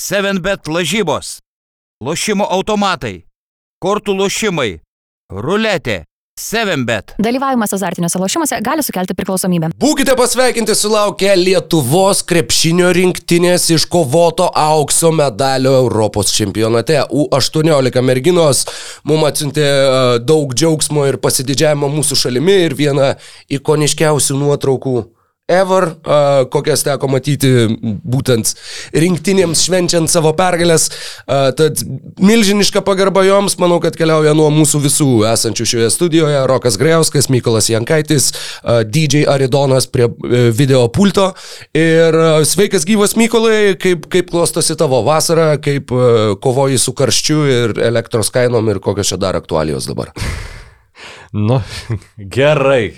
7bet lažybos, lošimo automatai, kortų lošimai, ruletė, 7bet. Dalyvavimas azartiniuose lošimuose gali sukelti priklausomybę. Būkite pasveikinti sulaukę Lietuvos krepšinio rinktinės iškovoto aukso medalio Europos čempionate. U18 merginos mums atsiuntė e, daug džiaugsmo ir pasididžiavimo mūsų šalimi ir vieną ikoniškiausių nuotraukų ever, kokias teko matyti būtent rinktinėms švenčiant savo pergalės. Tad milžiniška pagarba joms, manau, kad keliauja nuo mūsų visų esančių šioje studijoje. Rokas Greuskas, Mykolas Jankaitis, DJ Aridonas prie uh, video pulto. Ir sveikas gyvas Mykolai, kaip, kaip klostosi tavo vasara, kaip kovoji su karščiu ir elektros kainom ir kokios čia dar aktualijos dabar. Nu, gerai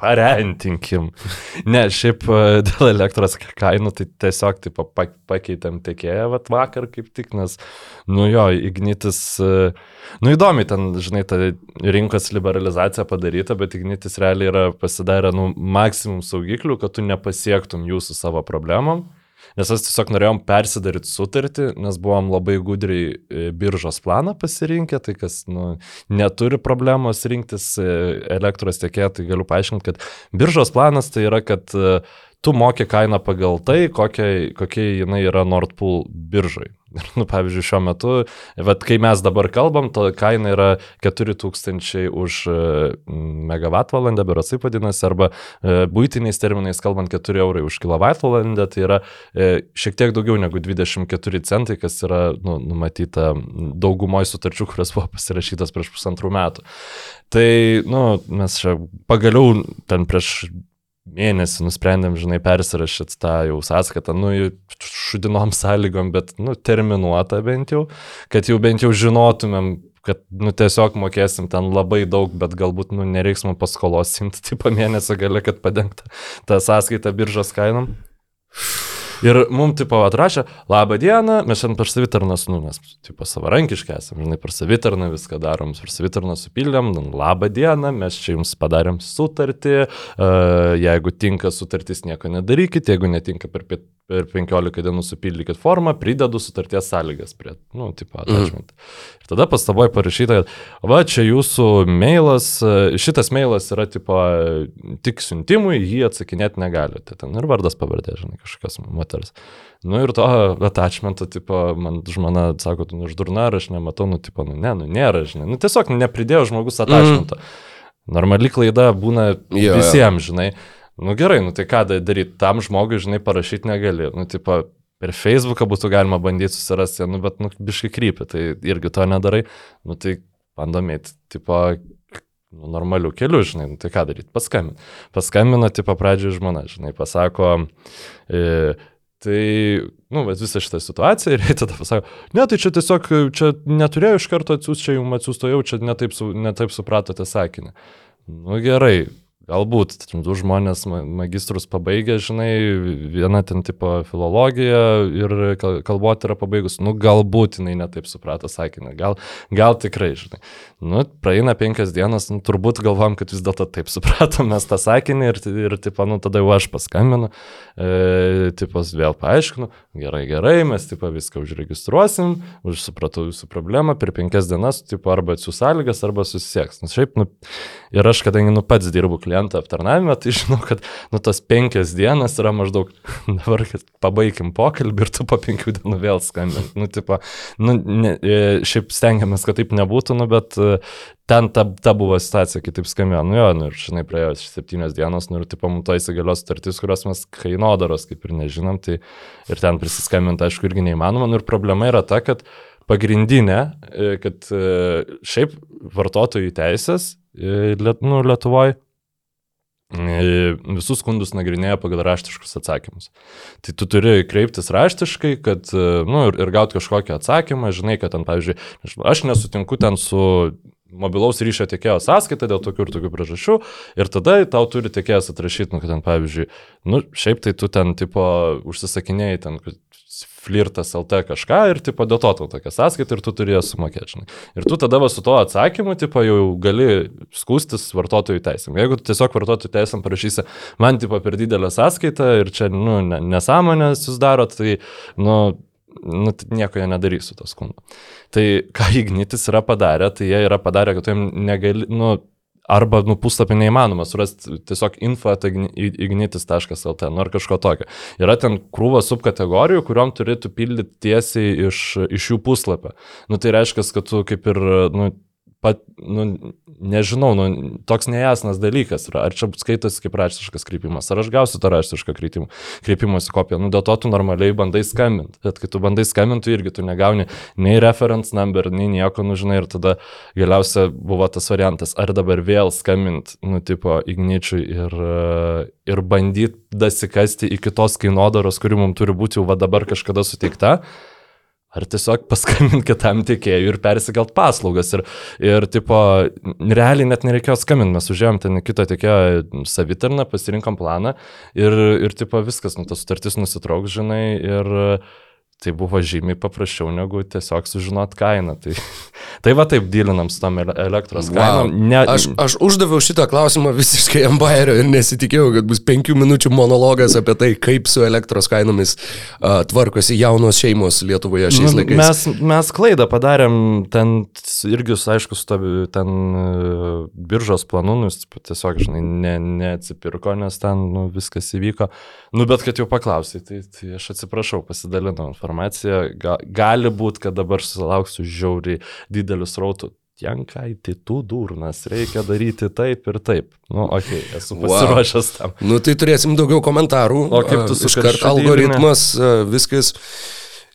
parentinkim. Ne, šiaip e, dėl elektros kainų tai tiesiog taip, pakeitėm tiekėją vat, vakar kaip tik, nes, nu jo, Ignitis, e, nu įdomi ten, žinai, ta rinkos liberalizacija padaryta, bet Ignitis realiai yra pasidarę, nu, maksimum saugiklių, kad tu nepasiektum jų su savo problemom. Nes mes tiesiog norėjom persidaryti sutartį, nes buvom labai gudriai e, biržos planą pasirinkę, tai kas nu, neturi problemos rinktis e, elektros tiekėją, tai galiu paaiškinti, kad biržos planas tai yra, kad uh, tu moki kainą pagal tai, kokia, kokia jinai yra Nordpool biržai. Ir, nu, pavyzdžiui, šiuo metu, vat, kai mes dabar kalbam, to kaina yra 4000 už e, megavatvalandę, berots taip vadinasi, arba e, būtiniais terminais kalbant 4 eurai už kilovatvalandę, tai yra e, šiek tiek daugiau negu 24 centai, kas yra nu, numatyta daugumoje sutarčių, kurios buvo pasirašytas prieš pusantrų metų. Tai, nu, mes čia pagaliau ten prieš mėnesį nusprendėm, žinai, persirašyti tą jau sąskaitą, nu, šudinom sąlygom, bet, nu, terminuotą bent jau, kad jau bent jau žinotumėm, kad, nu, tiesiog mokėsim ten labai daug, bet galbūt, nu, nereiks man paskolos simti, tipo mėnesio gale, kad padengta tą sąskaitą biržos kainom. Ir mums, tipo, atrašė, labą dieną, mes šiandien per savitarnas, nu, mes, tipo, savarankiškai esame, žinai, per savitarną viską darom, per savitarną supildėm, nu, labą dieną, mes čia jums padarėm sutartį, uh, jeigu tinka sutartis, nieko nedarykit, jeigu netinka per, per 15 dienų supildykit formą, pridedu sutarties sąlygas prie, nu, tipo, mhm. attachment. Mm. Ir tada pastaboje parašyta, kad va, čia jūsų mailas, šitas mailas yra, tipo, tik siuntimui, jį atsakinėti negalite. Ten ir vardas pavardė, žinai, kažkokios moters. Nu ir to attachmento, tipo, man žmona sako, tu uždurna, aš nematau, nu, tipo, nu, ne, nu, nėra, žinai. Nu, tiesiog nepridėjo žmogus attachmento. Mm. Normali klaida būna jo, visiems, žinai. Nu gerai, nu tai ką daryti, tam žmogui, žinai, parašyti negali. Nu, tipo, per Facebooką būtų galima bandyti susirasti, nu, bet, nu, biškai krypi, tai irgi to nedarai. Nu, tai bandomėti, tipo, nu, normalių kelių, žinai, nu, tai ką daryti, paskambina. Paskambina, tipo, pradžioje žmona, žinai, pasako, e, Tai, nu, visą šitą situaciją ir tada pasako, ne, tai čia tiesiog, čia neturėjau iš karto atsiųsti, čia jums atsiųstojau, čia netaip, su, netaip supratote sakinį. Nu gerai, Galbūt, du žmonės magistrus pabaigė, žinai, viena ten tipo filologija ir kalbotė yra pabaigus, nu galbūt jinai netaip suprato sakinį, gal, gal tikrai, žinai. Nu, praeina penkias dienas, nu, turbūt galvom, kad vis dėlto taip supratom mes tą sakinį ir, ir tipo, nu, tada jau aš paskambinu, e, tipas vėl paaiškinu, gerai, gerai, mes tipo viską užregistruosim, už supratau jūsų problemą, per penkias dienas, tipo, arba atsiūs sąlygas, arba susisieks. Nes šiaip, nu, ir aš, kadangi, nu, pats dirbu klientą, klientų aptarnavime, tai žinau, kad nu tas penkias dienas yra maždaug, dabar pabaigim pokalbį ir tu po penkių dienų vėl skambink. Nu, tipo, nu, ne, e, šiaip stengiamės, kad taip nebūtų, nu, bet e, ten ta, ta buvo situacija, kai taip skambėjo, nu jo, nu ir žinai, praėjo septynios dienos, nu ir tipo, mums to įsigalios sutartys, kurios mes kainodaros kaip ir nežinom, tai ir ten prisiskambinti, aišku, irgi neįmanoma, nu ir problema yra ta, kad pagrindinė, e, kad šiaip vartotojų teisės, nu, Lietuvoje visus skundus nagrinėja pagal raštiškus atsakymus. Tai tu turi kreiptis raštiškai, kad, nu, ir, ir gauti kažkokį atsakymą, žinai, kad ten, pavyzdžiui, aš nesutinku ten su mobilaus ryšio tiekėjo sąskaita dėl tokių ir tokių priežasčių ir tada tau turi tiekėjas atrašyti, nu, kad ten, pavyzdžiui, nu, šiaip tai tu ten, tipo, užsisakinėjai ten flirtas LT kažką ir, tipo, dėl to tau tokia sąskaita ir tu turėjai sumokėti, žinai. Ir tu tada va su to atsakymu, tipo, jau gali skūstis vartotojų teisėm. Jeigu tu tiesiog vartotojų teisėm parašysi, man, tipo, per didelę sąskaitą ir čia, nu, nesąmonės jūs darot, tai, nu, nu, tai nieko jie nedarys su to skundu. Tai ką Ignitis yra padarę, tai jie yra padarę, kad tu jiem negali, nu, arba nu puslapį neįmanoma surasti tiesiog info.ignitis.lt, nu ar kažko tokio. Yra ten krūva subkategorijų, kuriuom turėtų pildyti tiesiai iš, iš jų puslapio. Nu tai reiškia, kad tu kaip ir, nu, pat, nu, nežinau, nu, toks nejasnas dalykas. Ar čia skaitosi kaip raštiškas kreipimas, ar aš gausiu tą raštišką kreipimosi kopiją. Nu, dėl to tu normaliai bandai skambinti. Bet kai tu bandai skambinti, irgi tu negauni nei reference number, nei nieko, nu, žinai, ir tada galiausia buvo tas variantas, ar dabar vėl skambinti, nu, tipo, igničiui ir, ir bandyti dasikasti iki tos kainodaros, kuri mums turi būti jau dabar kažkada suteikta ar tiesiog paskambinti kitam tiekėjui ir persikelt paslaugas. Ir, ir tipo, realiai net nereikėjo skambinti, mes užėjom ten kitą tiekėją savitarną, pasirinkom planą ir, ir tipo, viskas, nu, tas sutartis nusitrauks, žinai, ir tai buvo žymiai paprasčiau negu tiesiog sužinot kainą. Tai, tai va taip dylinam su tam elektros kainom. Wow. Ne... Aš, aš uždaviau šitą klausimą visiškai bairio ir nesitikėjau, kad bus penkių minučių monologas apie tai, kaip su elektros kainomis uh, tvarkosi jaunos šeimos Lietuvoje šiais nu, laikais. Mes, mes klaidą padarėm, ten irgi, aišku, su to ten uh, biržos planu, nu, tiesiog, žinai, ne, neatsipirko, nes ten nu, viskas įvyko. Nu, bet kad jau paklausai, tai, tai aš atsiprašau, pasidalinau informaciją. Ga, gali būti, kad dabar sulauksiu žiauriai didelius rautų. Jankai, tai tu durnas, reikia daryti taip ir taip. Nu, okei, okay, esu pasiruošęs wow. tam. Nu, tai turėsim daugiau komentarų. O kaip tu suskart algoritmas, viskas.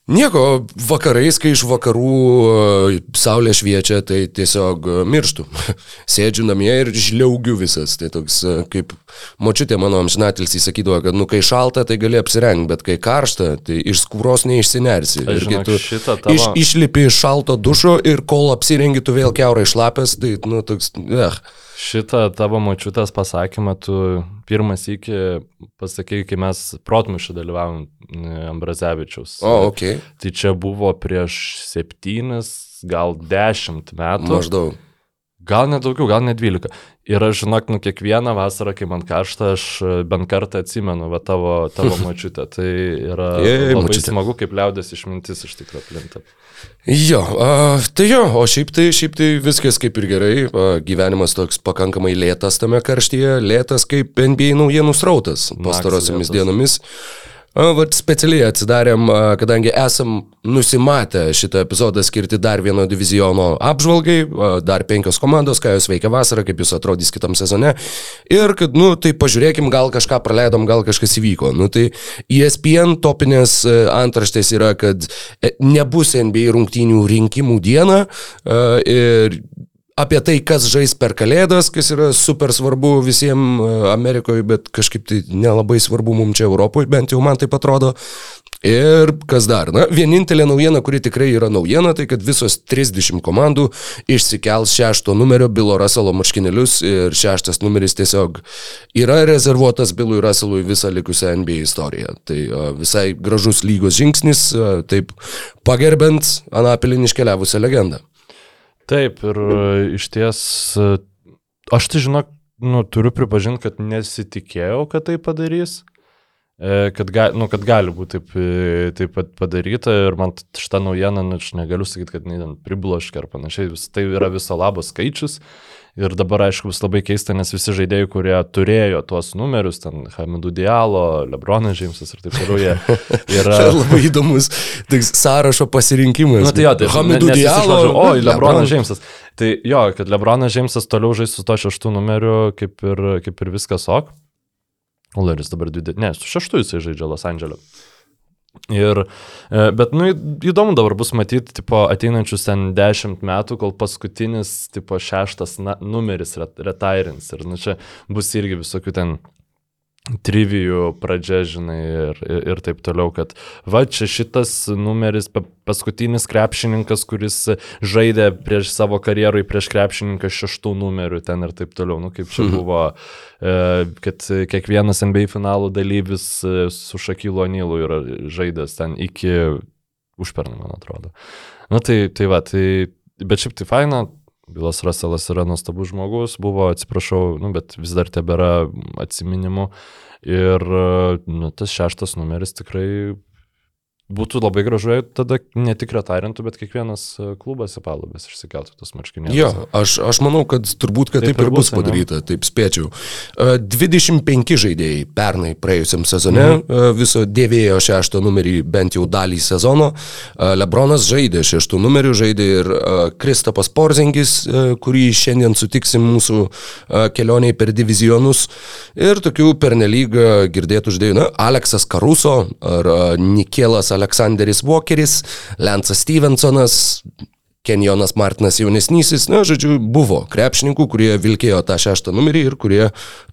Nieko, vakarais, kai iš vakarų e, saulė šviečia, tai tiesiog e, mirštu. Sėdžiu namie ir žliaugiu visas. Tai toks, e, kaip močiutė mano amžinatelis įsakydavo, kad, nu, kai šalta, tai gali apsirengti, bet kai karšta, tai iš skūros neišsinersi. Aš kai žinok, šitą tavo- iš, išlipi iš šalto dušo ir kol apsirengi, tu vėl keurai šlapęs, tai, nu, toks, eh. Šitą tavo mačiutės pasakymą tu pirmas iki pasakėjai, kai mes protmušį dalyvavom e, Ambrazevičiaus. O, ok. Tai čia buvo prieš septynis, gal dešimt metų. Maždaug. Gal net daugiau, gal net dvylika. Ir aš žinok, nu kiekvieną vasarą, kai man karšta, aš e, bent kartą atsimenu va, tavo, tavo mačiutę. Tai yra Jej, labai močiutė. smagu, kaip liaudės išmintis iš tikrųjų plinta. Jo, a, tai jo, o šiaip tai, šiaip tai viskas kaip ir gerai, a, gyvenimas toks pakankamai lėtas tame karštyje, lėtas kaip NBA naujienų srautas pastarosiomis lėtas. dienomis. A, Vat specialiai atsidarėm, kadangi esam nusimatę šitą epizodą skirti dar vieno diviziono apžvalgai, dar penkios komandos, ką jos veikia vasarą, kaip jūs atrodys kitam sezone. Ir kad, nu, tai pažiūrėkim, gal kažką praleidom, gal kažkas įvyko. Nu, tai ESPN topinės antraštės yra, kad e, nebus NBA rungtynių rinkimų dieną e, ir apie tai, kas žais per kalėdas, kas yra super svarbu visiems Amerikoje, bet kažkaip tai nelabai svarbu mums čia Europoje, bent jau man tai atrodo. Ir kas dar? Na, vienintelė naujiena, kuri tikrai yra naujiena, tai kad visos 30 komandų išsikels šešto numerio Bilo Russello marškinėlius ir šeštas numeris tiesiog yra rezervuotas Bilui Russellui visą likusią NBA istoriją. Tai a, visai gražus lygos žingsnis, a, taip pagerbent Anapilin iškeliavusią legendą. Taip, ir e, iš ties, e, aš tai žinok, nu, turiu pripažinti, kad nesitikėjau, kad tai padarys. E, Kad, ga, nu, kad gali būti taip, taip padaryta ir man šitą naujieną, nu, aš negaliu sakyti, kad jinai ten pribloškia ar panašiai, tai yra viso labo skaičius ir dabar aišku bus labai keista, nes visi žaidėjai, kurie turėjo tuos numerius, ten Hamidų Dialo, Lebronas Džeimsas ir taip toliau, jie yra... Čia labai įdomus toks sąrašo pasirinkimas. Na tai jo, tai Hamidų Dialo. O, Lebronas Lebron. Džeimsas. Tai jo, kad Lebronas Džeimsas toliau žais su to šeštų numeriu, kaip ir, kaip ir viskas ok. Uleris dabar 20, ne, su šeštu jisai žaidžia Los Andželė. Ir, e, bet, nu, įdomu dabar bus matyti, tipo, ateinančius ten dešimt metų, kol paskutinis, tipo, šeštas na, numeris ret- retirins. Ir, nu, čia bus irgi visokių ten trivijų pradžia, žinai, ir, ir, ir taip toliau, kad va čia šitas numeris, pa- paskutinis krepšininkas, kuris žaidė prieš savo karjerui, prieš krepšininką šeštų numerių ten ir taip toliau. Nu, kaip čia buvo, e, kad kiekvienas NBA finalų dalyvis e, su Šakylo Nylu yra žaidęs ten iki užpernai, man atrodo. Na tai, tai va, tai, bet šiaip tai faina, Bilas Russellas yra nuostabus žmogus, buvo, atsiprašau, nu, bet vis dar tebėra atsiminimų. Ir nu, tas šeštas numeris tikrai būtų labai gražu, tada ne tik retarintų, bet kiekvienas e, klubas į palubės išsikeltų tas marškinėlis. Jo, aš, aš manau, kad turbūt, kad taip, taip ir bus padaryta, taip spėčiau. E, 25 žaidėjai pernai praėjusiam sezone mhm. viso dėvėjo šeštą numerį bent jau dalį sezono. E, Lebronas žaidė šeštų numerių, žaidė ir e, Kristapas Porzingis, e, kurį šiandien sutiksim mūsų e, kelioniai per divizionus. Ir tokių pernelyg e, girdėtų žaidėjų, na, Aleksas Karuso ar e, Nikelas Aleksanderis Walkeris, Lensas Stevensonas, Kenjonas Martinas jaunesnysis, na, žodžiu, buvo krepšininkų, kurie vilkėjo tą šeštą numerį ir kurie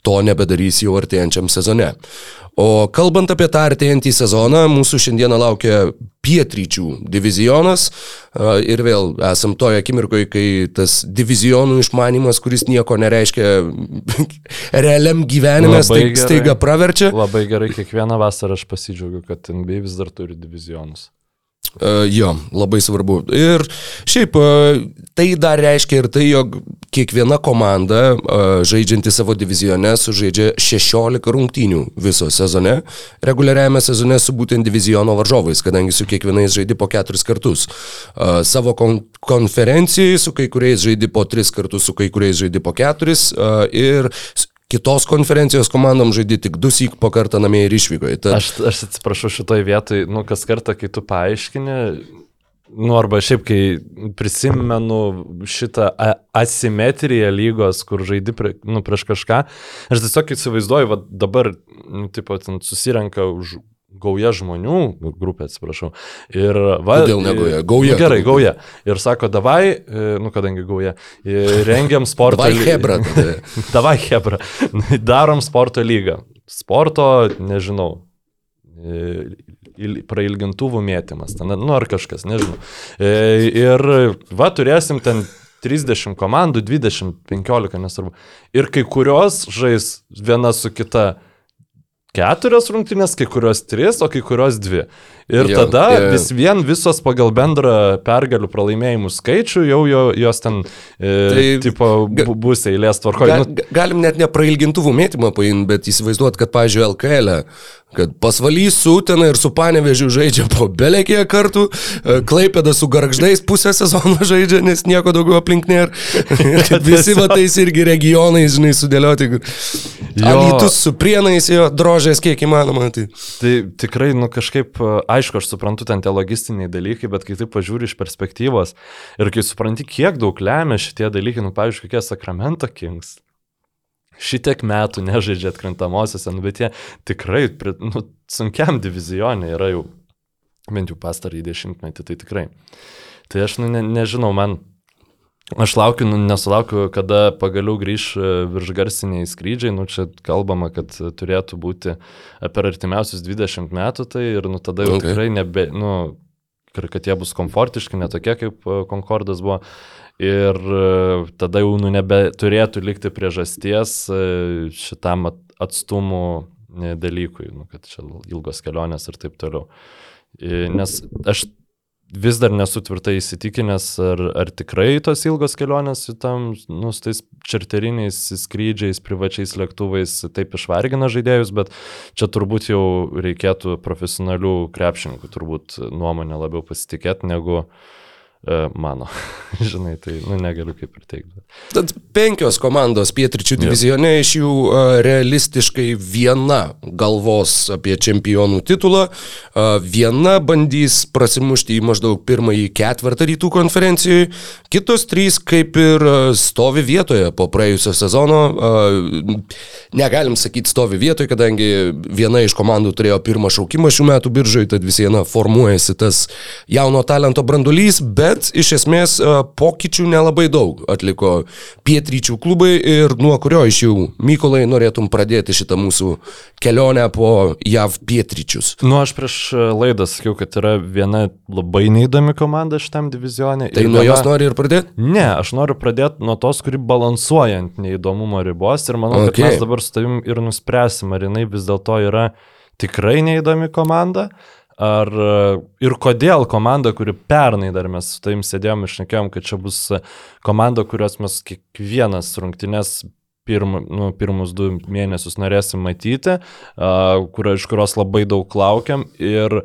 to nebedarys jau artėjančiam sezone. O kalbant apie tą artėjantį sezoną, mūsų šiandieną laukia pietryčių divizionas ir vėl esam toje akimirkoje, kai tas divizionų išmanimas, kuris nieko nereiškia realiam gyvenime, staig, staiga praverčia. Labai gerai, kiekvieną vasarą aš pasidžiaugiu, kad NBA vis dar turi divizionus. Uh, jo, labai svarbu. Ir šiaip uh, tai dar reiškia ir tai, jog kiekviena komanda uh, žaidžianti savo divizione sužaidžia 16 rungtynių viso sezone, reguliariajame sezone su būtent diviziono varžovais, kadangi su kiekvienais žaidi po keturis kartus. Uh, savo kon konferencijai su kai kuriais žaidi po tris kartus, su kai kuriais žaidi po keturis uh, ir kitos konferencijos komandom žaidi tik du syk po kartą namie ir išvykoje. Tad Aš, aš atsiprašau šitoj vietoj, nu kas kartą, kai tu paaiškini, nu arba šiaip, kai prisimenu šitą asimetriją lygos, kur žaidi prie, nu, prieš kažką, aš tiesiog įsivaizduoju, va dabar, nu, taip pat susirenka už gauja žmonių, grupė atsiprašau. Ir va, Kodėl ne gauja? Nu, gerai, gauja. Ir sako, davai, nu kadangi gauja, rengiam sporto Vai ly- Hebra. Davai, Hebra, darom sporto lygą. Sporto, nežinau, il- prailgintuvų mėtymas, ten, nu ar kažkas, nežinau. E, Ir va, turėsim ten 30 komandų, 20, 15, nesvarbu. Ir kai kurios žais viena su kita keturias rungtynės, kai kurios tris, o kai kurios dvi. Ir Jo, tada jo. vis vien visos pagal bendrą pergalių pralaimėjimų skaičių jau jo, jos ten, e, Tai tipo, bu- bus eilės tvarkoje. Ga, Nu, ga- galim net neprailgintuvų mėtymą paimti, bet įsivaizduot, kad, pažiūrėjau, LKL, -ę, kad pasvalys su Utena ir su Panevežiu žaidžia po belekėje kartų, e, Klaipėda su Garždais pusę sezono žaidžia, nes nieko daugiau aplink nėra. Visi va tais irgi regionai, žinai, sudėlioti. Alytus su prienais jo drožės kiek įmanoma. Tai. Tai tikrai, nu kažkaip, e, aišku, aš suprantu ten tie logistiniai dalykai, bet kai taip pažiūri iš perspektyvos ir kai supranti, kiek daug lemia šitie dalykai, nu pavyzdžiui, kokie Sakramento Kings. Šitiek metų nežaidžia atkrintamosiose, nu, bet jie tikrai nu, sunkiam divizionė yra jau, bent jau pastarąjį dešimtmetį, tai tikrai. Tai aš nu, ne, nežinau, man Aš laukiu, nu, nesulaukiu, kada pagaliau grįž e, viršgarsiniai skrydžiai. Nu, čia kalbama, kad turėtų būti per artimiausius 20 metų, tai ir nu, tada jau Okay. tikrai nebe, nu, kad jie bus komfortiški, netokie kaip e, Concordas buvo. Ir e, tada jau nu, nebeturėtų likti priežasties šitam at- atstumų dalykui, nu, kad čia ilgos kelionės ir taip toliau. Nes aš vis dar nesu tvirtai įsitikinęs, ar, ar tikrai tos ilgos kelionės su tam, nu, su tais čarteriniais skrydžiais, privačiais lėktuvais taip išvargina žaidėjus, bet čia turbūt jau reikėtų profesionalių krepšininkų turbūt nuomonę labiau pasitikėti negu e, mano. Žinai, tai nu, negaliu kaip ir teikti. Tad penkios komandos pietričių divizione, iš jų a, realistiškai viena galvos apie čempionų titulą, a, viena bandys prasimušti į maždaug pirmąjį ketvirtą rytų konferencijoje, kitos trys kaip ir stovi vietoje po praėjusio sezono. Negalim sakyti stovi vietoje, kadangi viena iš komandų turėjo pirmą šaukimą šių metų biržoje, tad vis viena formuojasi tas jauno talento brandulys, bet iš esmės a, pokyčių nelabai daug atliko pietryčių klubai ir nuo kurio iš jų, Mykolai, norėtum pradėti šitą mūsų kelionę po JAV pietryčius. Nu, aš prieš laidą sakiau, kad yra viena labai neįdomi komanda šitam divizionė. Tai nuo viena- jos nori ir pradėti? Ne, aš noriu pradėti nuo tos, kuri balansuoja ant neįdomumo ribos ir manau. Okay. kad mes dabar su tavim ir nuspręsim, ar jinai vis dėlto yra tikrai neįdomi komanda, ar e, ir kodėl komanda, kuri pernai dar mes su tavim sėdėjom ir šnekėjom, kad čia bus e, komanda, kurios mes kiekvienas rungtynes pirm, nu, pirmus du mėnesius norėsim matyti, uh, kur, iš kurios labai daug laukiam ir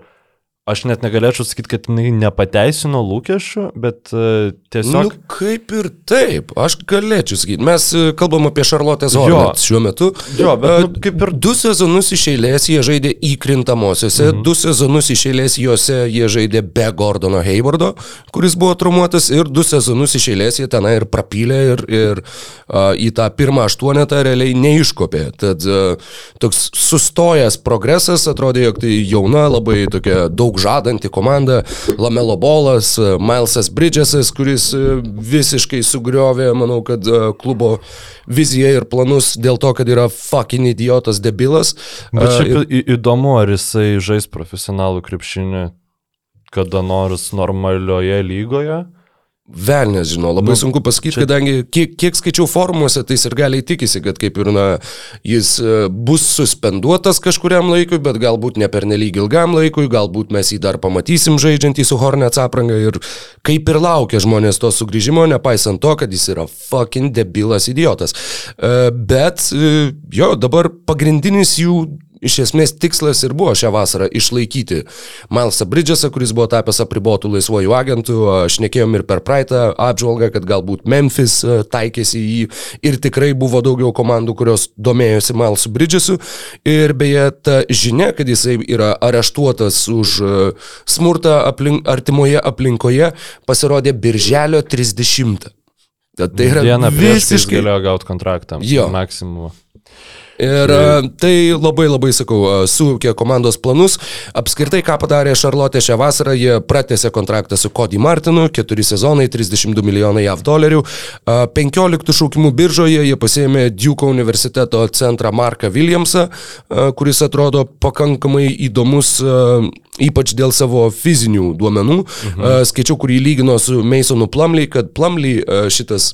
aš net negalėčiau sakyti, kad jinai nepateisino lūkesčių, bet uh, tiesiog... Nu, kaip ir taip, aš galėčiau sakyti. Mes e, kalbam apie Šarlotės Hornets šiuo metu. Jo, bet, E, nu, kaip ir- Du sezonus iš eilės jie žaidė įkrintamosiose, mhm. du sezonus iš eilės juose jie žaidė be Gordono Haywardo, kuris buvo traumuotas, ir du sezonus iš eilės jie tenai ir prapylė ir, ir uh, į tą pirmą aštuonetą realiai neiškopė. Tad uh, toks sustojęs progresas, atrodė, jog tai jauna, labai tokia daug žadanti komanda, Lamelo Bolas, uh, Milesas Bridgesas, kuris uh, visiškai sugriovė, manau, kad uh, klubo viziją ir planus dėl to, kad yra fucking idiotas debilas. Bet Uh, šiaip į- įdomu, ar jisai žais profesionalų krepšinį kada nors normalioje lygoje. Velnės, žinau, labai Nu, sunku pasakyti, čia- kadangi kiek, kiek skaičiau forumuose, tai ir gali tikisi, kad kaip ir, na, jis e, bus suspenduotas kažkuriam laikui, bet galbūt ne per nelyg ilgam laikui, galbūt mes jį dar pamatysim žaidžiantį su Hornets apranga ir kaip ir laukia žmonės to sugrįžimo, nepaisant to, kad jis yra fucking debilas idiotas. E, Bet, e, jo, dabar pagrindinis jų iš esmės tikslas ir buvo šią vasarą išlaikyti Milesą Bridgesą, kuris buvo tapęs apribotų laisvojų agentų. Aš nekėjom ir per praeitą apžvalgą, kad galbūt Memphis e, taikėsi į jį ir tikrai buvo daugiau komandų, kurios domėjosi Milesu Bridgesu. Ir beje, ta žinia, kad jisai yra areštuotas už e, smurtą aplink, artimoje aplinkoje, pasirodė birželio 30. Tad tai yra prieš tai visiškai galėjo gauti kontraktą. Jo. Maksimumą. Ir e, tai labai labai, sakau, e, suūkė komandos planus. Apskritai, ką padarė Šarlotė šią vasarą, jie pratęsė kontraktą su Cody Martinu, 4 sezonai, 32 milijonai JAV dolerių. E, 15 šaukimų biržoje jie pasėmė Duke universiteto centrą Marką Williamsą, e, kuris atrodo pakankamai įdomus, e, ypač dėl savo fizinių duomenų. Mhm. Skaičiau, kurį lygino su Masonu Plumley, kad Plumley e, šitas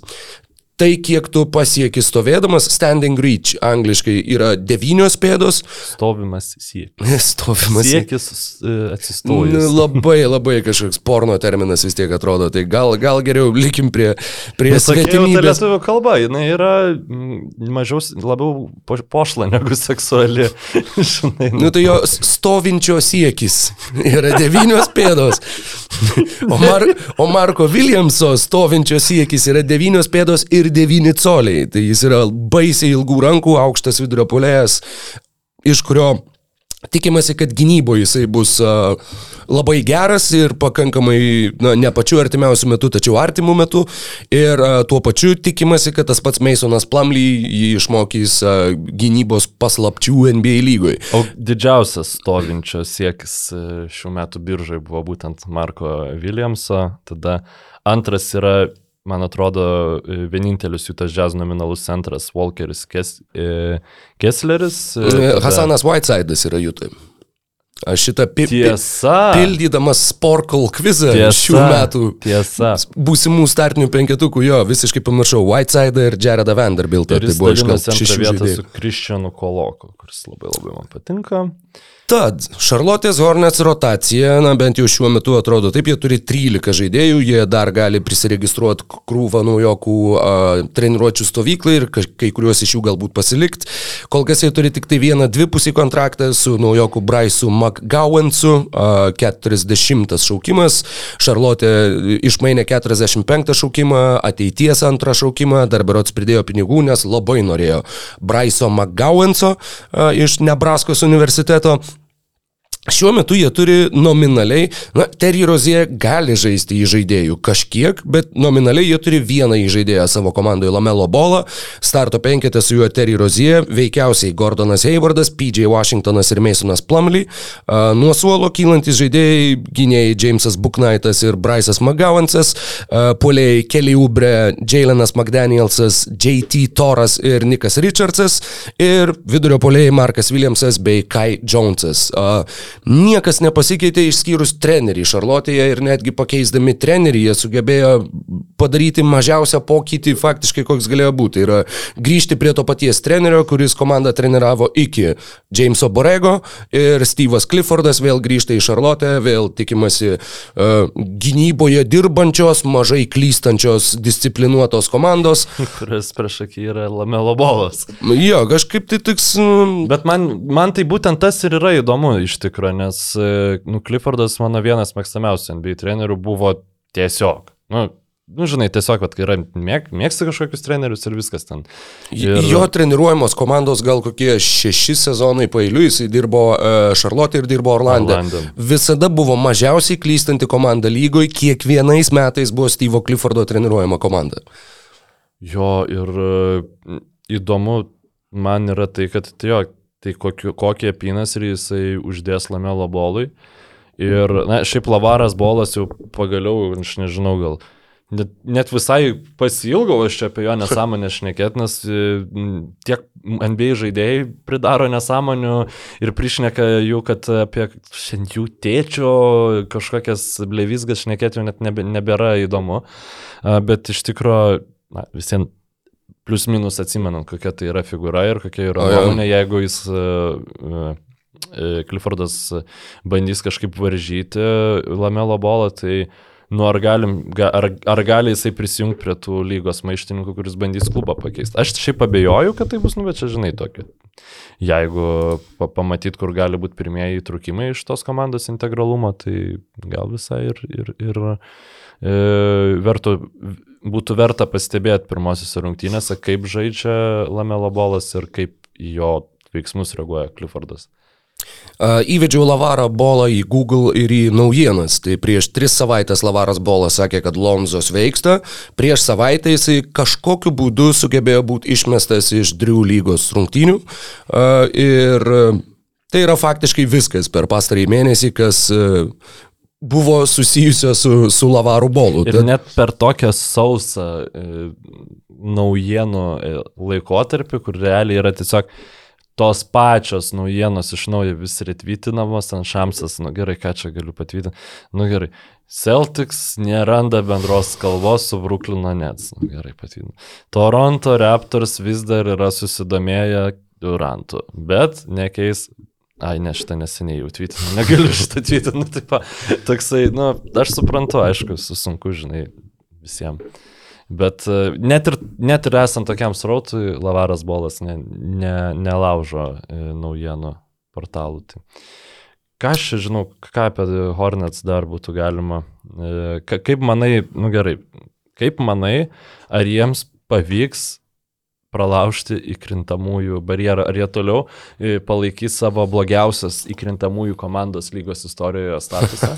Tai kiek tu pasieki stovėdamas, standing reach angliškai yra devynios pėdos, Stovimas siekis. stovimas. Siekis e, Nu, atsistojus. labai, labai kažkoks porno terminas vis tiek atrodo, tai gal, gal geriau likim prie, prie svetimybės. lietuvių kalba, jinai yra mm, mažiau, labiau po- pošla negu seksuali. Žinai, Nu tai jo stovinčio siekis yra devynios pėdos. O, Mar o Marko Williamso stovinčio siekis yra devynios pėdos ir devyni coliai. Tai jis yra baisiai ilgų rankų, aukštas vidurio polėjas, iš kurio tikimasi, kad gynyboje jisai bus uh, labai geras ir pakankamai, na, ne pačiu artimiausiu metu, tačiau artimu metu. Ir uh, tuo pačiu tikimasi, kad tas pats Masonas Plumley jį išmokys uh, gynybos paslapčių NBA lygoje. O didžiausias stovinčio siekis e, šių metų biržai buvo būtent Marko Williamso, tada antras yra, man atrodo, e, vienintelis jų tas jazz nominalus centras Walkeris Kes, e, Kessleris. e, tada- Hasanas Whiteside'as yra jūtai. Aš šitą pi Tiesa. pildydamas Sporkle kvizą Tiesa. šių metų Tiesa. būsimų startinių penketukų, jo, visiškai pamiršau Whiteside'ą ir Jaredą Vanderbiltą. Tai buvo iš antrą šešių žaidėjų. su Kristianu Koloko, kuris labai labai man patinka. Tad, Šarlotės Hornets rotacija, na bent jau šiuo metu atrodo taip, jie turi 13 žaidėjų, jie dar gali prisiregistruoti krūvą naujokų a, treniruočių stovyklai ir kai kuriuos iš jų galbūt pasilikt. Kol kas jie turi tik tai vieną dvipusį kontraktą su naujokų Braisu McGowansu, a, 40 šaukimas, Šarlotė išmainė 45 šaukimą, ateities antrą šaukimą, dar berots pridėjo pinigų, nes labai norėjo Braiso McGowanso a, iš Nebraskos universiteto. Šiuo metu jie turi nominaliai, na, Terry Rozie gali žaisti į žaidėjų kažkiek, bet nominaliai jie turi vieną įžaidėją savo komandoje Lamelo Bolą, starto penketę su juo Terry Rozie, veikiausiai Gordonas Haywardas, PJ Washingtonas ir Masonas Plumley, nuo suolo kylantis žaidėjai, gynėjai Jamesas Buknaitas ir Bryce'as McGowansas, puolėjai Kelly Ubre, Jalenas McDanielsas, JT Toras ir Nikas Richardsas ir vidurio puolėjai Markas Williamsas bei Kai Jonesas. A, Niekas nepasikeitė išskyrus trenerį Šarlotėje ir netgi pakeisdami trenerį jie sugebėjo padaryti mažiausią pokytį faktiškai, koks galėjo būti. Tai yra grįžti prie to paties trenerio, kuris komandą treniravo iki Jameso Borego ir Steve'as Cliffordas vėl grįžta į Šarlotę, vėl tikimasi uh, gynyboje dirbančios, mažai klystančios, disciplinuotos komandos. Kuris prieš akį yra Lamelo bolas. Jo, kažkaip tai tiks... mm, Bet man, man tai būtent tas ir yra įdomu iš tikrųjų, nes e, nu, Cliffordas mano vienas mėgstamiausių NBA trenerių buvo tiesiog. Nu, nu žinai, tiesiog, kad yra mėg, mėgsti kažkokius trenerius ir viskas ten. Ir... Jo treniruojamos komandos gal kokie šeši sezonai pailiui, jisai dirbo Šarlotė ir dirbo Orlande. Orlando. Visada buvo mažiausiai klystanti komanda lygoje, kiekvienais metais buvo Steve'o Cliffordo treniruojama komanda. Jo, ir e, įdomu man yra tai, kad tai jo, tai kokiu, kokį apynasrį jisai uždės Lamelo bolui. Ir, na, šiaip lavaras bolas jau pagaliau, aš nežinau, gal net, net visai pasilgau aš čia apie jo nesąmonę šnekėt, nes e, tiek NBA žaidėjai pridaro nesąmonių ir prišneka jų, kad apie jų tėčio kažkokias blevizgas šnekėti jau net nebėra įdomu. Bet iš tikrųjų, na, visiems plius minus atsimenant, kokia tai yra figūra ir kokia yra nuomonė, jeigu jis uh, Cliffordas bandys kažkaip varžyti Lamelo bolą, tai nu, ar, galim, ga- ar, ar gali jisai prisijungti prie tų lygos maištininkų, kuris bandys klubą pakeisti. Aš šiaip abejoju, kad tai bus, nu, bet čia žinai tokio. Jeigu pa pamatyt, kur gali būti pirmieji įtrukimai iš tos komandos integralumo, tai gal visai ir, ir, ir vertų, būtų verta pastebėti pirmosiose rungtynėse, kaip žaidžia Lamelo bolas ir kaip jo veiksmus reaguoja Cliffordas. A, Įvedžiau Lavarą bolą į Google ir į naujienas. Tai prieš tris savaitės Lavaras bolas sakė, kad Lonzo sveiksta. Prieš savaitę jisai kažkokiu būdu sugebėjo būti išmestas iš Drių lygos rungtynių. A, Ir tai yra faktiškai viskas per pastarąjį mėnesį, kas buvo susijusio su, su Lavaru bolu. Ir net per tokią sausą e, naujienų e, laikotarpį, kur realiai yra tiesiog tos pačios naujienos iš naujo vis retvytinamos, ant šamsas, nu gerai, ką čia galiu patvytinti, nu gerai. Celtics neranda bendros kalbos su Brooklyno Nets. Nu, gerai, patvirtinu. Toronto Raptors vis dar yra susidomėję Durantu, bet nekeis Ai, ne, šitą neseniai jau tvirtinu, negaliu šitą tvirtinti, nu, taip, toksai, nu, aš suprantu, aišku, su sunku, žinai, visiems. Bet e, net ir, net ir esant tokiam srautui, Lavaras Bolas ne, ne, nelaužo e, naujienų portalų. Tai. Ką aš žinau, ką apie Hornets dar būtų galima, e, ka- kaip manai, nu gerai, kaip manai, ar jiems pavyks pralaužti įkrintamųjų barjerą, ar jie toliau e, palaikys savo blogiausias įkrintamųjų komandos lygos istorijoje statusą.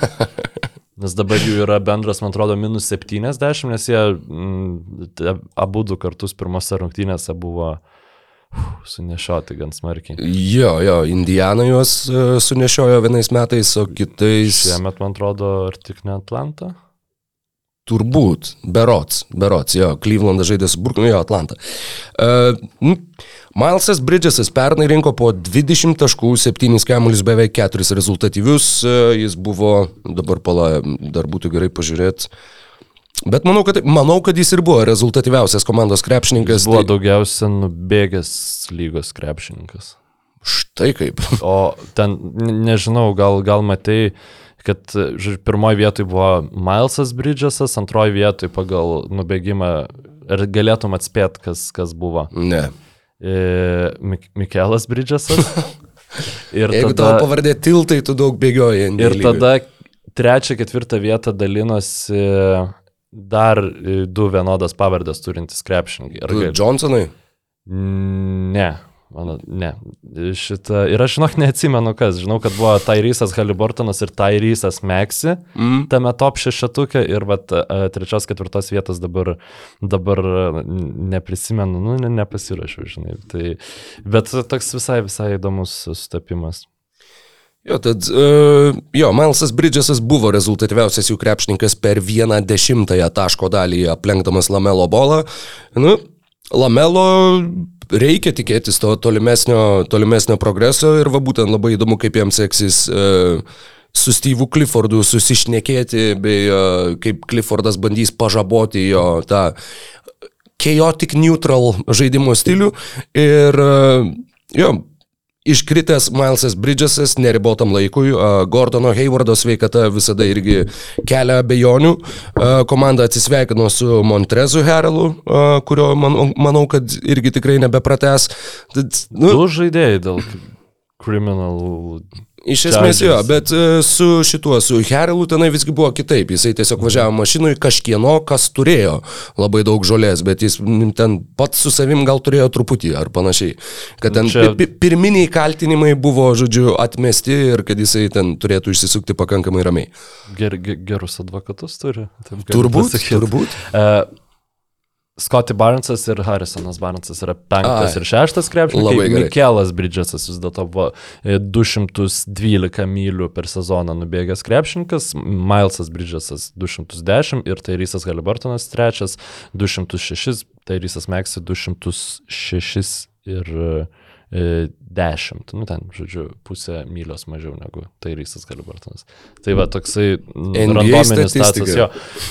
Nes dabar jų yra bendras, man atrodo, minus 70, nes jie mm, abu du kartus pirmose rungtynėse buvo uf, sunešioti gan smarkiai. Jo, jo, Indiana juos e, sunešiojo vienais metais, o kitais... Šiemet, man atrodo, ar tik ne Atlanta? Turbūt, berots, berots, jo, Clevelandas žaidė su Burkinu, jo, Atlanta. Uh, Milesas Bridgesas pernai rinko po 20 taškų, 7 kamuolius, beveik 4 rezultatyvius, uh, jis buvo, dabar pala, dar būtų gerai pažiūrėti. Bet manau kad, manau, kad jis ir buvo rezultatyviausias komandos krepšininkas. Buvo tai- daugiausia nubėgęs lygos krepšininkas. Štai kaip. O ten, ne- nežinau, gal, gal matai, kad žodžiu, pirmoji vietoje buvo Milesas Bridgesas, antroji vietoje pagal nubėgimą. Ar galėtum atspėti, kas, kas buvo? Ne. E, Mik Mikelas Bridgesas. Ir Jeigu tada, tavo pavardė tiltai, tu daug bėgioji. Ir lygoj. tada trečią, ketvirtą vietą dalinosi dar du vienodas pavardės turintys krepšininkai. Ar Tu gali- Johnsonui? Ne, mano, ne. Šitą, ir aš žinok, neatsimenu kas. Žinau, kad buvo Tairysas Haliburtonas ir Tairysas Meksi Mm. tame top šešetukė ir vat, trečios, ketvirtos vietos dabar, dabar neprisimenu, nu, ne, nepasirašiau, žinai. Tai, bet toks visai, visai įdomus sutapimas. Jo, tad, uh, jo, Milesas Bridgesas buvo rezultatyviausias jų krepšininkas per vieną dešimtąją taško dalį, aplenkdamas Lamelo bolą. Nu, Lamelo reikia tikėtis to tolimesnio, tolimesnio progreso ir va būtent labai įdomu, kaip jam seksis uh, su Steve'u Cliffordu susišnekėti, bei uh, kaip Cliffordas bandys pažaboti jo tą chaotic neutral žaidimo stilių. Ir uh, jo, Iškritęs Milesas Bridgesas neribotam laikui, Gordono Haywardo sveikata visada irgi kelia abejonių. Komanda atsisveikino su Montrezu Herelu, kurio man, manau, kad irgi tikrai nebeprates. Tad, nu, Du žaidėjai dėl criminal. Iš esmės jo, Chargers. bet e, su šituo, su Herelu tenai visgi buvo kitaip. Jisai tiesiog važiavo mašinui kažkieno, kas turėjo labai daug žolės, bet jis ten pats su savim gal turėjo truputį ar panašiai. Kad ten Čia- pi- pi- pirminiai kaltinimai buvo, žodžiu, atmesti ir kad jisai ten turėtų išsisukti pakankamai ramiai. Ger, ger, gerus advokatus turi. Turbūt, pasakyt. turbūt. Uh, Scotty Barnesas ir Harrisonas Barnesas yra penktas Ai. ir šeštas gerai. Mikelas Bridgesas vis dėlto buvo e, 212 mylių per sezoną nubėgęs krepšininkas, Milesas Bridgesas 210 ir Tairysas Halibartonas trečias 206, Tairysas Meksi 206 ir e, 10, nu ten, žodžiu, pusę mylios mažiau negu Tairysas Halibartonas. Tai va, toksai randominis statusas jo.